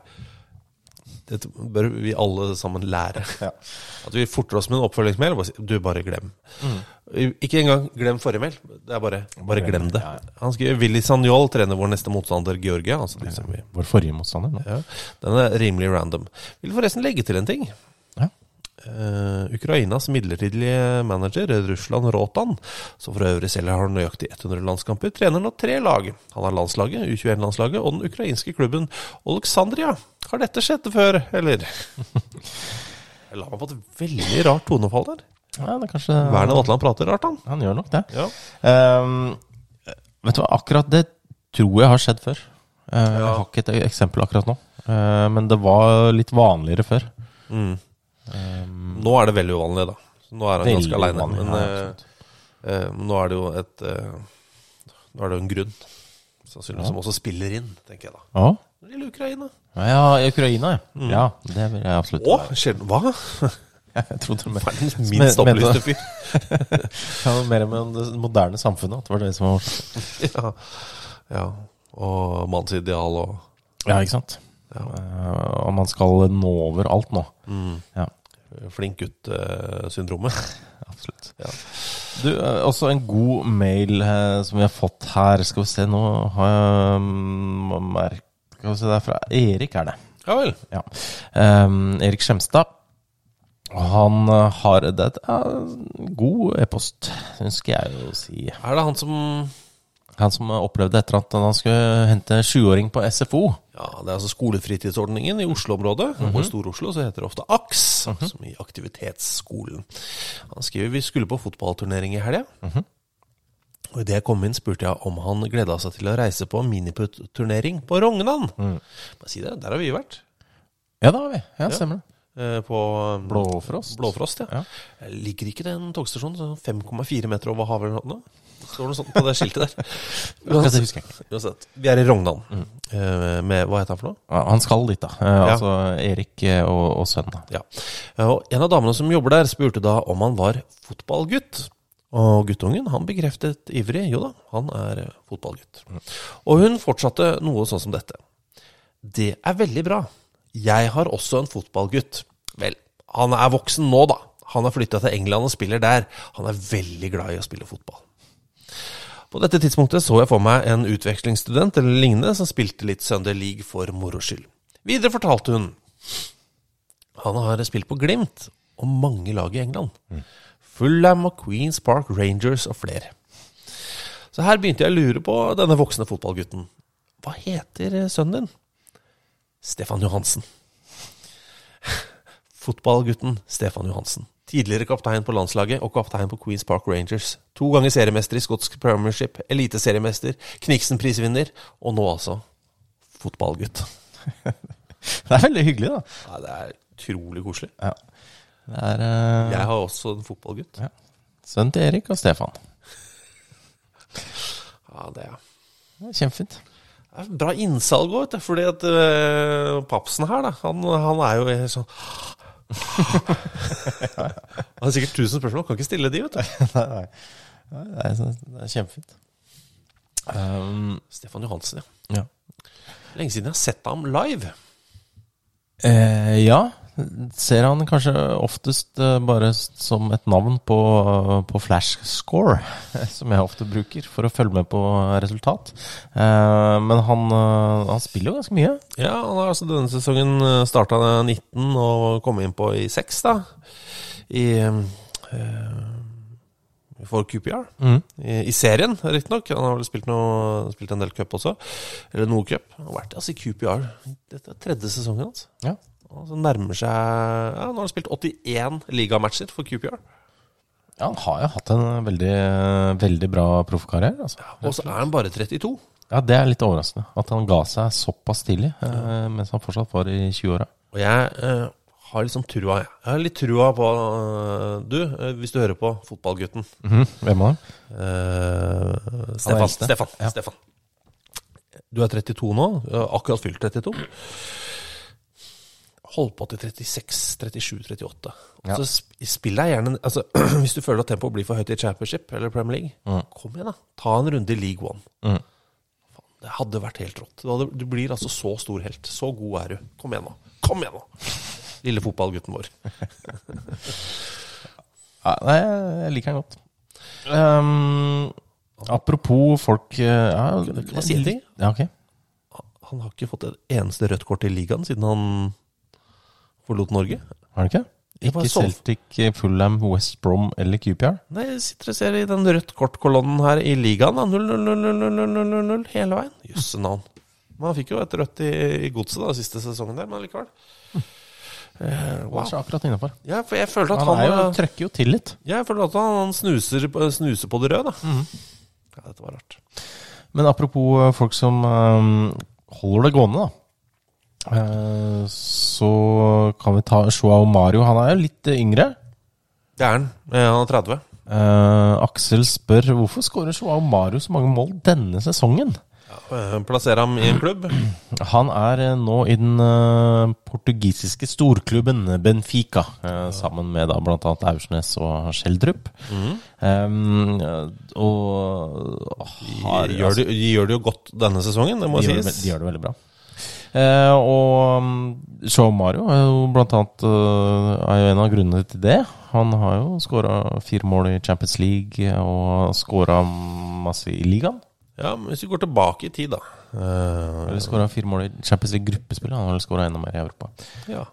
Det bør vi alle sammen lære. At vi forter oss med en oppfølgingsmail 'du, bare glem'. Ikke engang glem forrige mail. Det er bare, bare glem det. Han skriver Willy Sanjol trener vår neste motstander Georgia. Altså Vår forrige motstander nå. ja, Den er rimelig random. Vil forresten legge til en ting. Ja. Eh, Ukrainas midlertidige manager, Russland Rotan, som for øvrig selv har nøyaktig 100 landskamper, trener nå tre lag. Han har landslaget, U21-landslaget, og den ukrainske klubben Oleksandria. Har dette skjedd før, eller? Jeg la meg på et veldig rart tonefall der. Ja, det er kanskje Werner Vatland prater rart, han. Han gjør nok det. Ja. Ehm, vet du hva, akkurat det tror jeg har skjedd før. Eh, Jeg har ikke et eksempel akkurat nå, uh, men det var litt vanligere før. Mm. Ehm, Nå er det veldig uvanlig, da. Nå er han ganske aleine. Men ja, uh, nå er det jo et uh, Nå er det jo en grunn, sannsynligvis, som også spiller inn, tenker jeg da. ja. Lille Ukraina. ja, Ukraina, ja. Ja, det vil jeg absolutt Å, skjer det? Hva? Jeg trodde det var Verdens minst opplyste fyr. ja, mer med det moderne samfunnet. At det var det som var ja. ja. Og mannsideal og Ja, ikke sant? Ja. Og man skal nå over alt nå. mm, Ja, flink gutt-syndromet. absolutt. Ja. Du, eh, også en god mail eh, som vi har fått her. Skal vi se, nå har jeg merka vi se, det er fra Erik, er det. ja vel. Ja. Um, Erik Skjemstad. Han eh, har Det er god e-post, ønsker jeg å si. Er det han som Han som opplevde etter at han skulle hente sjuåring på SFO. Ja, det er altså skolefritidsordningen i Oslo-området. Og i Stor-Oslo så heter det ofte AKS, som i aktivitetsskolen. Han skriver vi skulle på fotballturnering i helga. Og idet jeg kom inn, spurte jeg om han gleda seg til å reise på miniputt-turnering på Rognan. Bare si det, der har vi vært. Ja, det har vi. Ja, stemmer det. Ja På um, Blåfrost. Blåfrost, ja. Ja. Liker ikke den togstasjonen. sånn 5,4 meter over havet. Det står noe sånt på det skiltet der. Uansett, husker jeg ikke. Uansett, vi er i Rognan. Mm. Med, hva heter han for noe? Han skal dit, da. Eh, Altså Erik eh, og, og sønnen. Ja. Og en av damene som jobber der, spurte da om han var fotballgutt. Og guttungen han bekreftet ivrig jo da, han er eh, fotballgutt. Og hun fortsatte noe sånn som dette. Det er veldig bra. Jeg har også en fotballgutt. Vel, han er voksen nå, da. Han har flytta til England og spiller der. Han er veldig glad i å spille fotball. På dette tidspunktet så jeg for meg en utvekslingsstudent eller lignende som spilte litt Sunday League for moro skyld. Videre fortalte hun han har spilt på Glimt og mange lag i England. Fulham og Queens Park Rangers og flere. Så her begynte jeg å lure på denne voksne fotballgutten. Hva heter sønnen din? Stefan Johansen. Fotballgutten Stefan Johansen. Tidligere kaptein på landslaget og kaptein på Queens Park Rangers. To ganger seriemester i skotsk premiership, eliteseriemester, Kniksen-prisvinner, og nå altså fotballgutt. Det er veldig hyggelig, da. Ja, det er utrolig koselig. Ja. Det er uh... Jeg har også en fotballgutt. ja. sønnen til Erik og Stefan. Ja, det er Det Kjempefint. Det er bra innsalg òg, vet du. Fordi at uh, papsen her, da, han, han er jo sånn Han har sikkert tusen spørsmål, kan ikke stille de, vet du. Nei, nei. Nei, Det er, det er kjempefint. Um, Stefan Johansen, ja. ja. Lenge siden jeg har sett ham live. Eh, ja. Ser han kanskje oftest eh, bare som et navn på, på flashscore, som jeg ofte bruker for å følge med på resultat. Eh, men han, eh, han spiller jo ganske mye. Ja, han har altså denne sesongen starta 19 og kom inn på i 6, da. I For QPR. I, I serien, riktignok. Han har vel spilt, noe, spilt en del cup også. Eller noe cup. Han har vært altså, i QPR. Dette er tredje sesongen hans. Ja. Og så nærmer seg Ja, nå har han spilt 81 ligamatcher for QPR. Ja, han har jo hatt en veldig, veldig bra proffkarriere. Altså. Og så er han bare 32. Ja, Det er litt overraskende. At han ga seg såpass tidlig, eh, mens han fortsatt var i 20-åra. Og jeg eh, har liksom trua, jeg. Har litt trua på eh, du, eh, hvis du hører på fotballgutten. Hvem av dem? Eh, Han Stefan. Stefan. Ja. Stefan. Du er 32 nå, akkurat fylt 32. Hold på til 36, 37, 38. Ja. Så spiller spill deg gjerne altså, Hvis du føler at tempoet blir for høyt i Championship eller Premier League, kom igjen, da. Ta en runde i League One. Mm. Faen, det hadde vært helt rått. Du blir altså så stor helt. Så god er du. Kom igjen, nå. Kom igjen, nå. Lille fotballgutten vår. Ja, nei, jeg liker den godt. Um, apropos folk eh, ja, Kan jeg si en ting? Ja, ok. Han har ikke fått et eneste rødt kort i ligaen siden han forlot Norge. Har du ikke? Ikke. Celtic, eh, Fulham, West Brom eller QPR? Nei, jeg sitter og ser i den rødt kort-kolonnen her i ligaen. da. 0-0-0-0-0-0 hele veien. Jøsse navn. Man fikk jo et rødt i, i godset da, siste sesongen der, men likevel. Eh, Wow. wow. Så akkurat innenfor. Ja, for jeg føler at Han han, jo, eh, trøkker jo til litt. ja, jeg føler at han, han snuser, på- snuser på det røde, da. Ja, dette var rart. Men apropos eh, folk som um, holder det gående, da. Eh, så kan vi ta Joao Mario. Han er jo litt eh, yngre. Det er han. Eh, Han er 30. Uh, Aksel spør hvorfor skårer Joao Mario så mange mål denne sesongen. Ja, Plasserer ham i en klubb. Han er nå i den portugisiske storklubben Benfica, sammen med da annet Aursnes og Skjeldrup. Mm. Um, og har, De gjør, det, de gjør det jo godt denne sesongen, det må de, gjør det, sies. de gjør det veldig bra. Eh, og Show Mario er jo blant annet eh, er jo en av grunnene til det. Han har jo skåra fire mål i Champions League og skåra masse i ligaen. Ja, men Hvis vi går tilbake i tid, da. Eh, Eller skåra fire mål i Champions League gruppespill. Han har skåra enda mer i Europa. ja.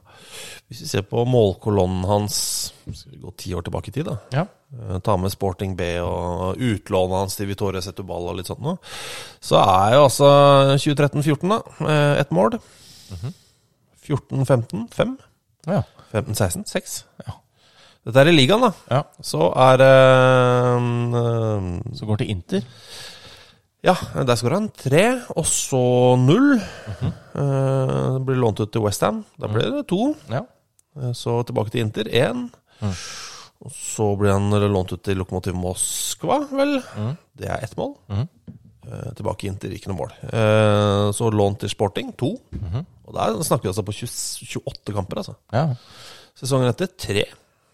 Hvis vi ser på målkolonnen hans Skal vi gå ti år tilbake i tid, da. Ja. Eh, Ta med Sporting B og utlånet hans til Vitore Setubal og litt sånt noe. Så er jo altså 2013-14, da. eh, Ett mål. 14-15, fem. ja. 15-16, seks. Dette er i ligaen, da. ja. Så er øh, Så går til Inter. Ja, der skåra han tre, og så null. Eh, blir lånt ut til Westham. Da ble det to. Ja. Så tilbake til Inter, én. Og så blir han lånt ut til Lokomotiv Moskva, vel. Det er ett mål. Eh, tilbake inn til ikke noe mål. Eh, så lånt til Sporting, to. Og der snakker vi altså på 20, 28 kamper, altså. ja. Sesongen etter tre.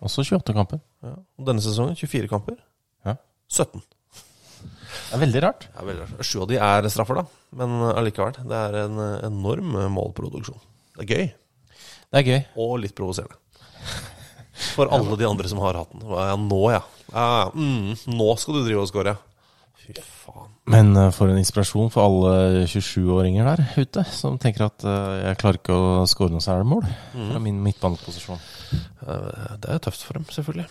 Også 28 kamper. Ja. Og denne sesongen 24 kamper. Ja. 17. Det er veldig rart. Ja, veldig rart. Sju av de er straffer, da. Men allikevel. Det er en eh, enorm målproduksjon. Det er gøy. Det er gøy. Og litt provoserende. For alle de andre som har hatt den. Ja, nå, ja. ja mm, nå skal du drive og score. Fy faen. Men uh, for en inspirasjon for alle 27-åringer der ute som tenker at uh, jeg klarer ikke å score noe særlig mål fra min midtbaneposisjon. Uh, Det er tøft for dem, selvfølgelig.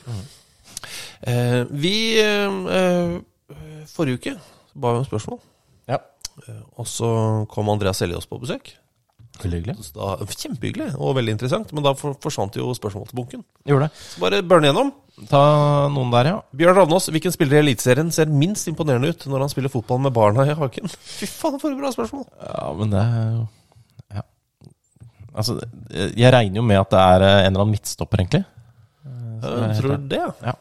Eh, vi Forrige uke ba vi om spørsmål. Ja. Og så kom Andreas Seljås på besøk. Veldig hyggelig. Da, kjempehyggelig og veldig interessant, men da for, forsvant jo spørsmålsbunken. Gjorde det. Så bare burn igjennom. Ta noen der, ja. Bjørn Ravnås, hvilken spiller i Eliteserien ser minst imponerende ut når han spiller fotball med barna i haken? Fy faen, for et bra spørsmål! Ja, men det er jo Ja. Altså, jeg regner jo med at det er eh, en eller annen midtstopper, egentlig. Jeg tror det, ja. Ja.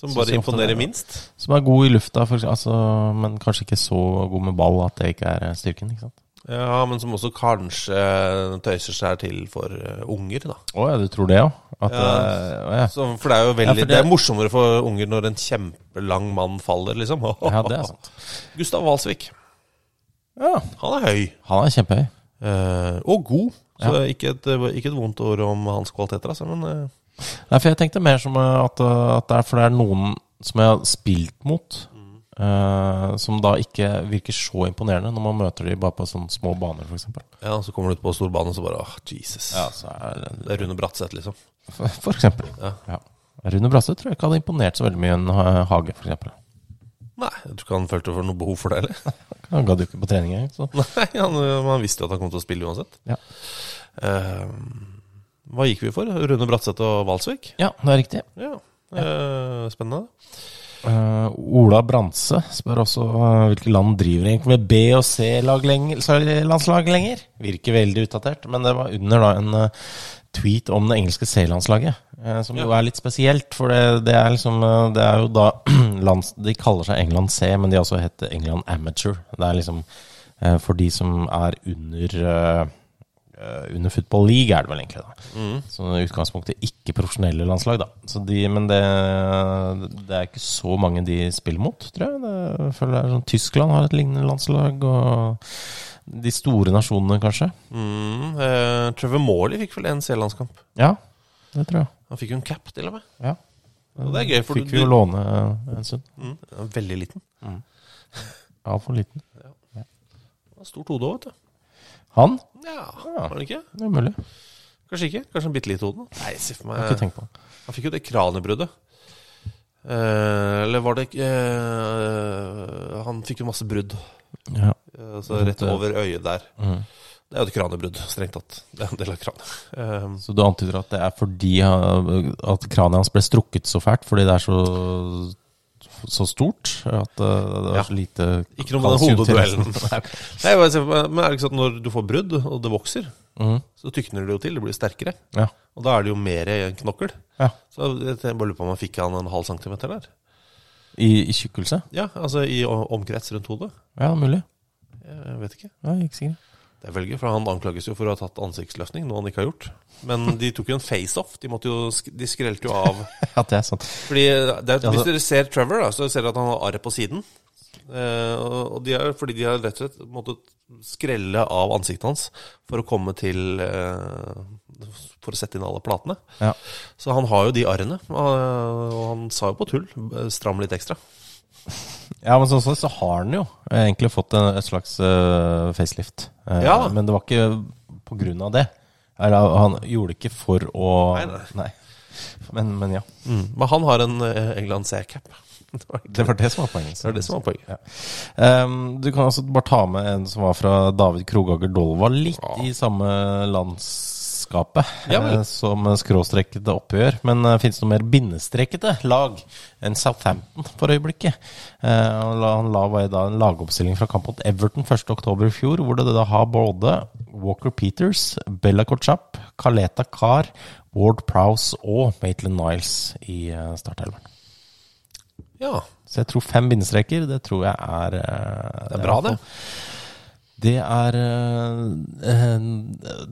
Som bare imponerer minst. Som er god i lufta, for, altså, men kanskje ikke så god med ball at det ikke er eh, styrken. ikke sant? Ja, men som også kanskje tøyser seg til for eh, unger, da. Å ja, du tror det, ja? At, Ja. å, ja. Så, for det er jo veldig Ja, det... det- er morsommere for unger når en kjempelang mann faller, liksom. ja, det er sant. Gustav Walsvik. Ja, Han er høy. Han er kjempehøy. eh, og god. Så ikke, et, ikke et vondt ord om hans kvaliteter, altså. Men eh, Nei, for jeg tenkte mer som at, at det er for det er noen som jeg har spilt mot, eh, som da ikke virker så imponerende når man møter dem bare på sånne små baner, f.eks. ja, så kommer du ut på storbane, og så bare åh, Jesus. Ja, så er det, Det er Rune Bratseth, liksom. for, for eksempel. Ja. Ja. Rune Bratseth tror jeg ikke hadde imponert så veldig mye i en Hage, f.eks. Nei, jeg tror ikke han følte for noe behov for det heller. Han gadd jo ikke på trening engang. Nei, han, man visste jo at han kom til å spille uansett. Ja. Uh, hva gikk vi for? Rune Bratseth og Valsvik? Ja, det er riktig. Ja, uh, spennende. Eh, Ola Brantse spør også uh, hvilke land driver egentlig med B- og C-landslag lenger. Virker veldig utdatert, men det var under da en uh, tweet om det engelske C-landslaget. som jo er litt spesielt, for det, det er liksom Det er jo da lands, De kaller seg England C, men de har også hett England Amateur. Det er liksom for de som er under under Football League, er det vel egentlig. da Så i utgangspunktet ikke profesjonelle landslag, da. Så de, men det, det er ikke så mange de spiller mot, tror jeg. Det, jeg føler det er sånn Tyskland har et lignende landslag, og de store nasjonene, kanskje. Mm, eh, Trevor Morley fikk vel en C-landskamp. Ja, det tror jeg. Han fikk jo en cap, til og med. Ja. Og det er gøy, for Fikk du- vi jo låne eh, en stund. Mm, Veldig liten. veldig liten. for liten. Ja. Stort hode òg, vet du. Han? Ja, var det ikke? Det er mulig. Kanskje ikke? Kanskje en bitte lite hode? Nei, si for Jeg har ikke meg tenkt på det. Han fikk jo det kranebruddet. Eh, eller var det ikke eh, Han fikk jo masse brudd. Ja. Eh, altså rett over øyet der. Mhm. Det er jo et kranebrudd, strengt tatt. Det er en del av kranet. Eh, Så du antyder at det er fordi han- at kraniet hans ble strukket så fælt fordi det er så så stort at uh, det var så lite Ikke noe med den hodeduellen. Nei. Nei, men er det ikke sånn at når du får brudd, og det vokser, mm. så tykner det jo til, det blir sterkere. Ja. Og da er det jo mer knokkel. Ja. Så jeg bare lurer på om han fikk han en halv centimeter der. I, I tjukkelse? Ja, altså i omkrets rundt hodet. Ja, mulig. Jeg vet ikke. Ja, ikke sikker. Det er veldig for han anklages jo for å ha tatt ansiktsløftning, noe han ikke har gjort. Men de tok jo en face-off. De, de skrelte jo av Ja, det er sant. Fordi det er, Hvis dere ser Trevor, da, så ser dere at han har arr på siden. Eh, og og de er, fordi de har rett og slett måttet skrelle av ansiktet hans for å komme til eh, For å sette inn alle platene. Ja. Så han har jo de arrene. Og, og han sa jo på tull stram litt ekstra. Ja, men sånn sett så har han jo egentlig fått en, et slags uh, facelift. Uh, Ja. Men det var ikke på grunn av det. Eller, han gjorde det ikke for å Nei, nei. Men, men ja. Men han har en uh, England C-cap. Det Det var det som var poenget. det var det som var poenget. Ja. Um, du kan altså bare ta med en som var fra David Krogager Dolva, litt i samme landskapet Ja eh, som skråstrekkede oppgjør. Men uh, fins det noe mer bindestrekete lag enn Southampton for øyeblikket? Uh, la, han la var da en lagoppstilling fra kamp mot Everton 1.10 i fjor, hvor det da har både Walker Peters, Bella Kochap, Kaleta Carr, Ward Prowse og Maitland Niles i uh, startelveren. Ja. Så jeg tror fem bindestreker, det tror jeg er uh, Det er bra, det. Det er eh,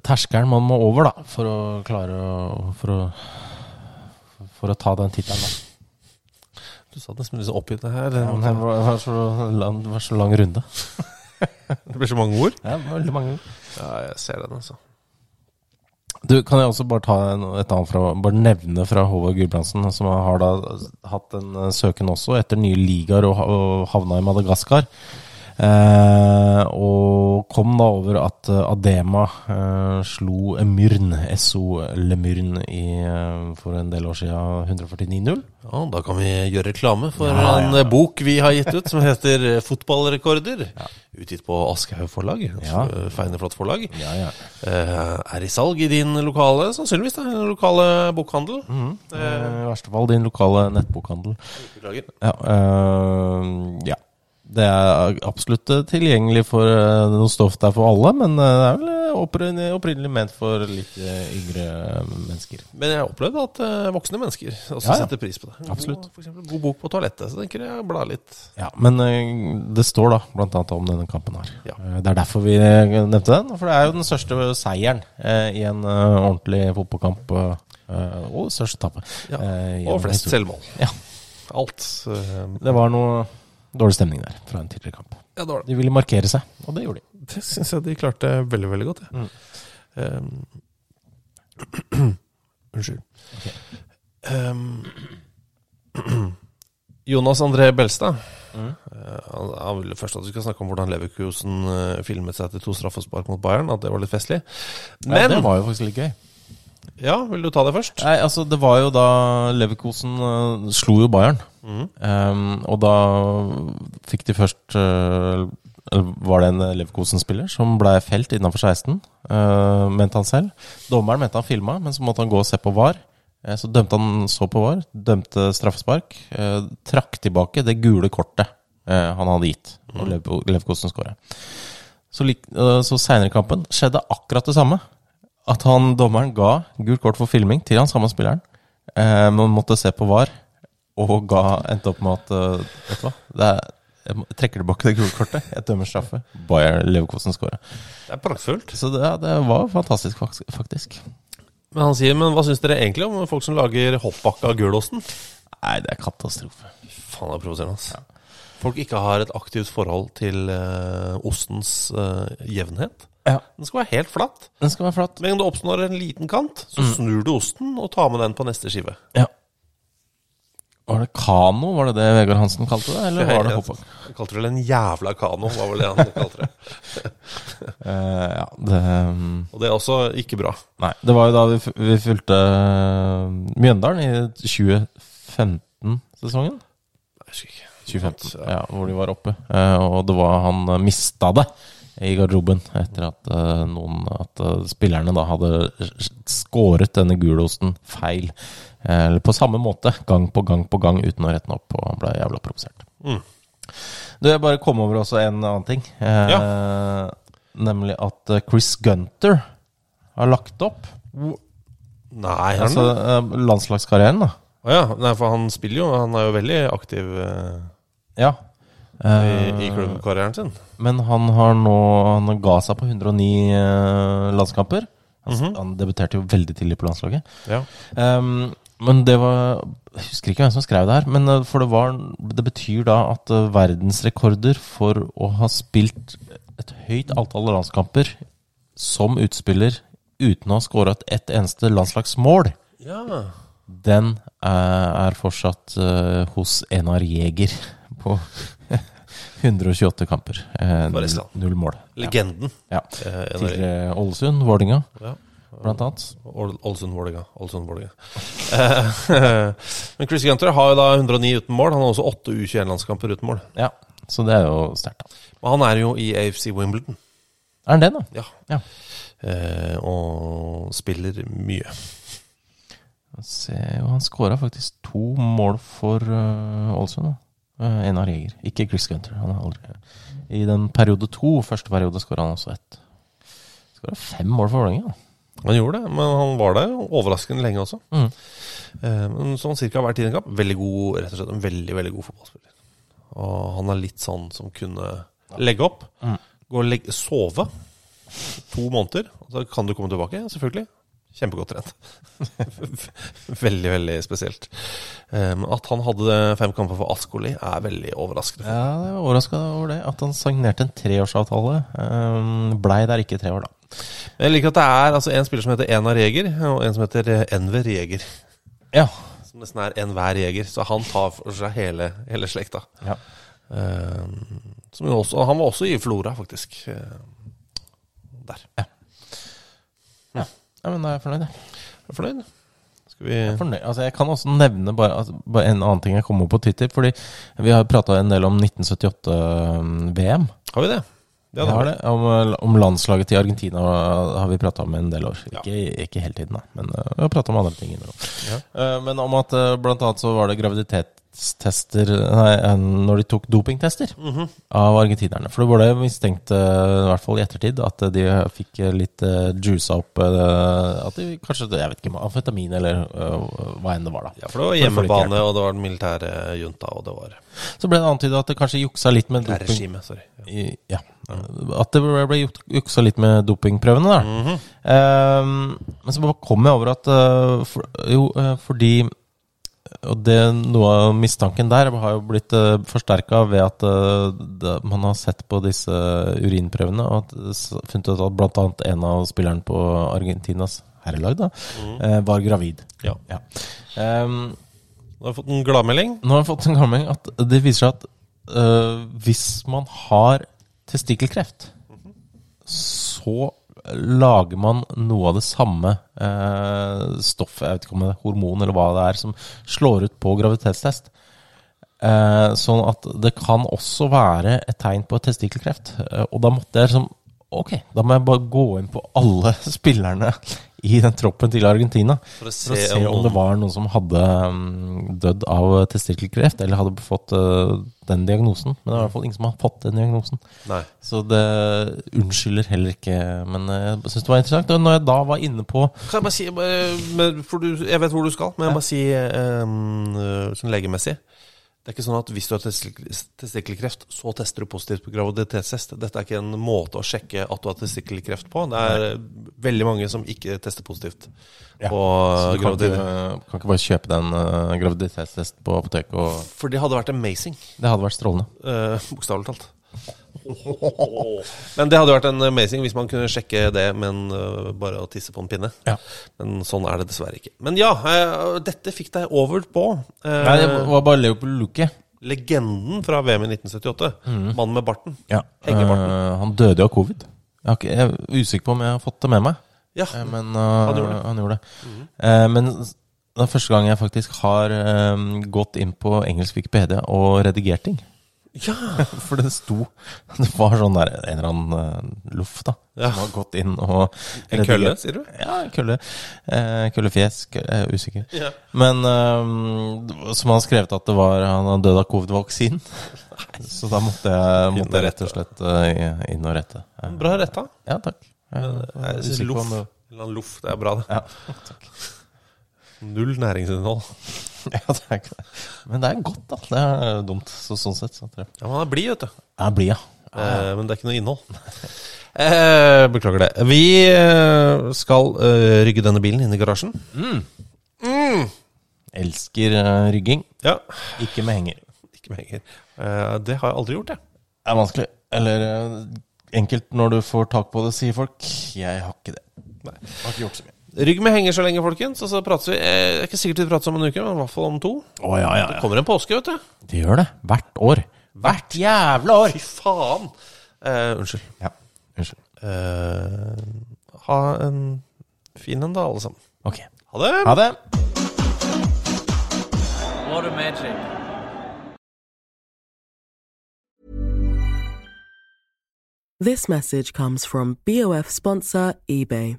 terskelen man må over, da, for å klare å For å, for å ta den tittelen. Du sa det nesten litt oppgitt det her. Det var, var, så lang, var så lang runde. Det blir så mange ord. Ja, veldig mange. Ja, jeg ser den, altså. Du, Kan jeg også bare ta en, et annet fra Bare nevne fra Håvard Gulbrandsen, som har da hatt en eh, søken også etter nye ligaer og havna i Madagaskar. Eh, og kom da over at eh, Adema eh, slo Myrn, SO Lemyrn, i, for en del år siden 149-0. Ja, Da kan vi gjøre reklame for Ja, ja, en ja. bok vi har gitt ut som heter Fotballrekorder. Utgitt på Aschehoug forlag. Ja. Ja. Feine, flott forlag. Eh, er i salg i din lokale, sannsynligvis, da, lokale bokhandel. Eh, I verste fall din lokale nettbokhandel. Ja, ja. Det er absolutt øh, tilgjengelig for øh, noe stoff der for alle, men øh, det er vel opprinnelig, ment for litt yngre mennesker. Men jeg har opplevd at eh, voksne mennesker også Ja, ja. setter pris på det. Absolutt. God, for god bok på toalettet, så tenker jeg bla litt. Ja, Men det står da blant annet om denne kampen her. Ja. Eh, Det er derfor vi nevnte den. For det er jo den største seieren eh, i en ordentlig fotballkamp. og det største tapet. Ja. eh, Og flest selvmål. Ja. Alt. eh, Det var noe dårlig stemning der fra en tidligere kamp. ja, det var det. De ville markere seg, og det gjorde de. Det syns jeg de klarte veldig, veldig godt. Ja. Mm. Um, unnskyld. Um, Jonas André Belstad. Mm. eh, han, han ville først at vi skal snakke om hvordan Leverkusen eh, filmet seg til to straffespark mot Bayern. At det var litt festlig. Ja, Men det var jo faktisk litt gøy. Ja, vil du ta det først? Nei, altså Det var jo da Leverkosen uh, slo jo Bayern. Mm. Um, og da fikk de først uh, Var det en Leverkosen-spiller som ble felt innenfor 16, uh, mente han selv. Dommeren mente han filma, men så måtte han gå og se på VAR. Eh, så dømte han så på VAR, dømte straffespark. eh, trakk tilbake det gule kortet eh, han hadde gitt, og Lever- Leverkosen skåra. Så, eh, så seinere i kampen skjedde akkurat det samme. At han, dommeren ga gult kort for filming til han samme spilleren, eh, men måtte se på VAR, og ga, endte opp med at uh, Vet du hva? Det er Jeg trekker tilbake det gule kortet. Jeg dømmer straffe. Bayer Leverkosen skåra. Det er praktfullt. Så det, ja, det var fantastisk, faktisk. Men han sier, men hva syns dere egentlig om folk som lager hoppbakke av gulosten? Nei, det er katastrofe. Faen, det er provoserende. ass. Folk ikke har et aktivt forhold til uh, ostens uh, jevnhet. Ja. Den skal være helt flatt. Den skal være flatt. Men en du det en liten kant, så snur du osten og tar med den på neste skive. Ja. Var det kano? Var det det Vegard Hansen kalte det? Eller var det hoppbakk? Han kalte det vel en jævla kano, var vel det han kalte det. uh, ja, det um, Og det er også ikke bra. Nei. Det var jo da vi, vi fulgte uh, Mjøndalen i 2015-sesongen. Jeg husker ikke. 2015, ja, hvor de var oppe. Uh, og det var han mista det i garderoben etter at eh, noen At eh, spillerne da hadde skåret denne gulosten feil. Eh, Eller på samme måte, gang på gang på gang, uten å rette den opp. Og han ble jævla provosert. Mm. Du, jeg bare kom over også en annen ting. Eh, Nemlig at Chris Gunter har lagt opp. Nei, Altså han eh, landslagskarrieren, da. Å ja. Nei, for han spiller jo. Han er jo veldig aktiv Ja. I, Eh, i klubbkarrieren sin. Men han har nå Han ga seg på 109 eh, landskamper. Han, han debuterte jo veldig tidlig på landslaget. Ja. Um, men det var Jeg husker ikke hvem som skrev det her. Men eh, for det var Det betyr da at eh, verdensrekorder for å ha spilt et høyt antall landskamper som utspiller uten å ha skåret et eneste landslagsmål, ja. den er, er fortsatt uh, hos Enar Jæger på 128 kamper. Eh, null mål. Legenden. Ja. ja. Til eh, Ålesund, Vålinga, ja. blant annet. Ål- Ålesund, Vålinga. Ålesund-Vålerenga. Eh, Men Chris Gunter har jo da 109 uten mål. Han har også 8 U21-landskamper uten mål. Ja, så det er jo sterkt. Men han er jo i AFC Wimbledon. Er han det, da? Ja. Ja. Eh, og spiller mye. Se, han skåra faktisk to mål for Ålesund. Uh, Enar Jæger, ikke Chris Gunter. Han har aldri I den periode to, første periode, skåra han også ett. Skåra fem mål for Vålerenga. Han gjorde det, men han var der overraskende lenge også. Mm. Eh, men sånn cirka hver tiende kamp. Veldig god, rett og slett en veldig, veldig god fotballspiller. Og han er litt sånn som kunne legge opp, Mm. gå og legge, sove to måneder, og så kan du komme tilbake, selvfølgelig. Kjempegodt trent. veldig, veldig spesielt. Um, at han hadde fem kamper for Askoli, er veldig overraskende. Ja, jeg er overraska over det. At han signerte en treårsavtale. Um, blei der ikke tre år, da. Jeg liker at det er altså, en spiller som heter Enar Jeger, og en som heter eh, Enver Jeger. Ja. Som nesten er enhver jeger. Så han tar for seg hele, hele slekta. Ja. Um, også, han var også i Flora, faktisk. Der. ja. Men da er jeg fornøyd, jeg. Er du fornøyd? Skal vi Jeg er fornøyd. Altså, jeg kan også nevne bare, altså, bare en annen ting jeg kom opp på Twitter. Fordi vi har prata en del om 1978-VM. Har vi det? Ja, det har det. Om, om landslaget til Argentina har vi prata om en del år. Ja. Ikke, ikke hele tiden, da. Men uh, vi har prata om andre ting. Ja. Uh, men om at uh, blant annet så var det graviditetstester Nei, når de tok dopingtester Mhm. av argentinerne. For det det mistenkt, i hvert fall i ettertid, at de fikk litt uh, juica opp uh, At de kanskje, jeg vet ikke, amfetamin eller uh, hva enn det var, da. Ja, for det var hjemmebane, det og det var den militære junta, og det var Så ble det antyda at det kanskje juksa litt med doping. Regime, sorry. Ja. I, ja. At det ble, ble juk- juksa litt med dopingprøvene, da. Mm -hmm. um, men så kom jeg over at eh, for, Jo, eh, fordi Og det, noe av mistanken der har jo blitt uh, forsterka ved at uh, det, man har sett på disse urinprøvene og at, funnet ut at bl.a. en av spillerne på Argentinas herrelag da, eh, var gravid. Ja. Ja. Um, Nå har vi fått en gladmelding. nå har jeg fått en gladmelding at det viser seg at uh, hvis man har testikkelkreft, så lager man noe av det samme eh, stoffet, jeg vet ikke om det er hormon eller hva det er, som slår ut på graviditetstest. Eh, sånn at det kan også være et tegn på testikkelkreft. Eh, og da måtte jeg liksom Ok, da må jeg bare gå inn på alle spillerne i den troppen til Argentina. For å For å se om det var noen som hadde mm, dødd av testikkelkreft, eller hadde fått øh, den diagnosen. Men det er i hvert fall ingen som har fått den diagnosen. Nei. Så det unnskylder heller ikke. Men øh, jeg syns det var interessant. Og når jeg da var inne på Kan jeg bare si for du, Jeg vet hvor du skal, men jeg må bare si eh, sånn legemessig Det er ikke sånn at hvis du har testikkel- testikkelkreft, så tester du positivt på graviditetstest. Dette er ikke en måte å sjekke at du har testikkelkreft på. Det er veldig mange som ikke tester positivt Ja. på graviditet. du kan kan ikke bare kjøpe den uh, graviditetstesten på apoteket, og For det hadde vært amazing, det hadde vært strålende. uh, bokstavelig talt. Men det hadde vært en amazing hvis man kunne sjekke det, men øh, bare å tisse på en pinne. Ja. Men sånn er det dessverre ikke. Men ja, øh, dette fikk deg over på øh, Nei, det var bare Leopold Luke. legenden fra VM i 1978. Mannen med barten. Ja. Hengebarten. Eh, han døde av covid. Jeg, er usikker på om jeg har fått det med meg, Ja. Eh, men Han gjorde det. Han gjorde det. Eh, men det er første gang jeg faktisk har eh, gått inn på engelsk Wikipedia og redigert ting. Ja. For det sto Det var sånn der en eller annen uh, loff, da. Ja. Som har gått inn og En kølle, sier du? Ja, en kølle. Eh, køllefjes. Kølle, Jeg er usikker. Ja. Men eh, som han har skrevet at det var han hadde dødd av covid-vaksinen. Så da måtte jeg, måtte jeg rett og slett uh, inn og rette. Eh, Bra retta. Ja, takk. Jeg jeg, Jeg jeg, på loff. En eller loff, det er bra, det. Ja, takk. Null næringsinnhold. ja, det er ikke det. Men det er godt, da. Det er dumt. Så sånn sett så Ja, Man er blid, vet du. Jeg er blid, ja. Eh, men det er ikke noe innhold. Eh, beklager det. Vi eh, skal eh, rygge denne bilen inn i garasjen. Elsker eh, rygging. Ja, Ikke med henger. ikke med henger. Eh, det har jeg aldri gjort, jeg. Det er vanskelig. Eller eh, enkelt når du får tak på det, sier folk. Jeg har ikke det. Nei. Jeg Har ikke gjort så mye. Rygg med henger så lenge, folkens. Og så prates vi eh, Det er ikke sikkert vi prates om en uke, men i hvert fall om to. Å ja, ja, Det kommer en påske, vet du. Det gjør det. Hvert år. Hvert jævla år! Fy faen! Eh, unnskyld. Ja, unnskyld. Eh, ha en fin en, da, alle sammen. Ok. Ha det! Ha det. What a magic. This message comes from BOF sponsor eBay.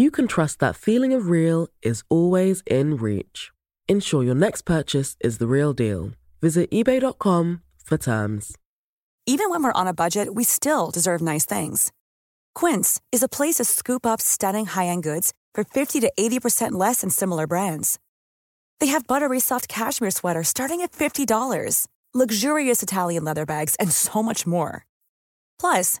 you can trust that feeling of real is always in reach. Ensure your next purchase is the real deal. Visit eBay.com for terms. Even when we're on a budget, we still deserve nice things. Quince is a place to scoop up stunning high-end goods for 50 to 80% less than similar brands. They have buttery soft cashmere sweaters starting at $50, luxurious Italian leather bags, and so much more. Plus,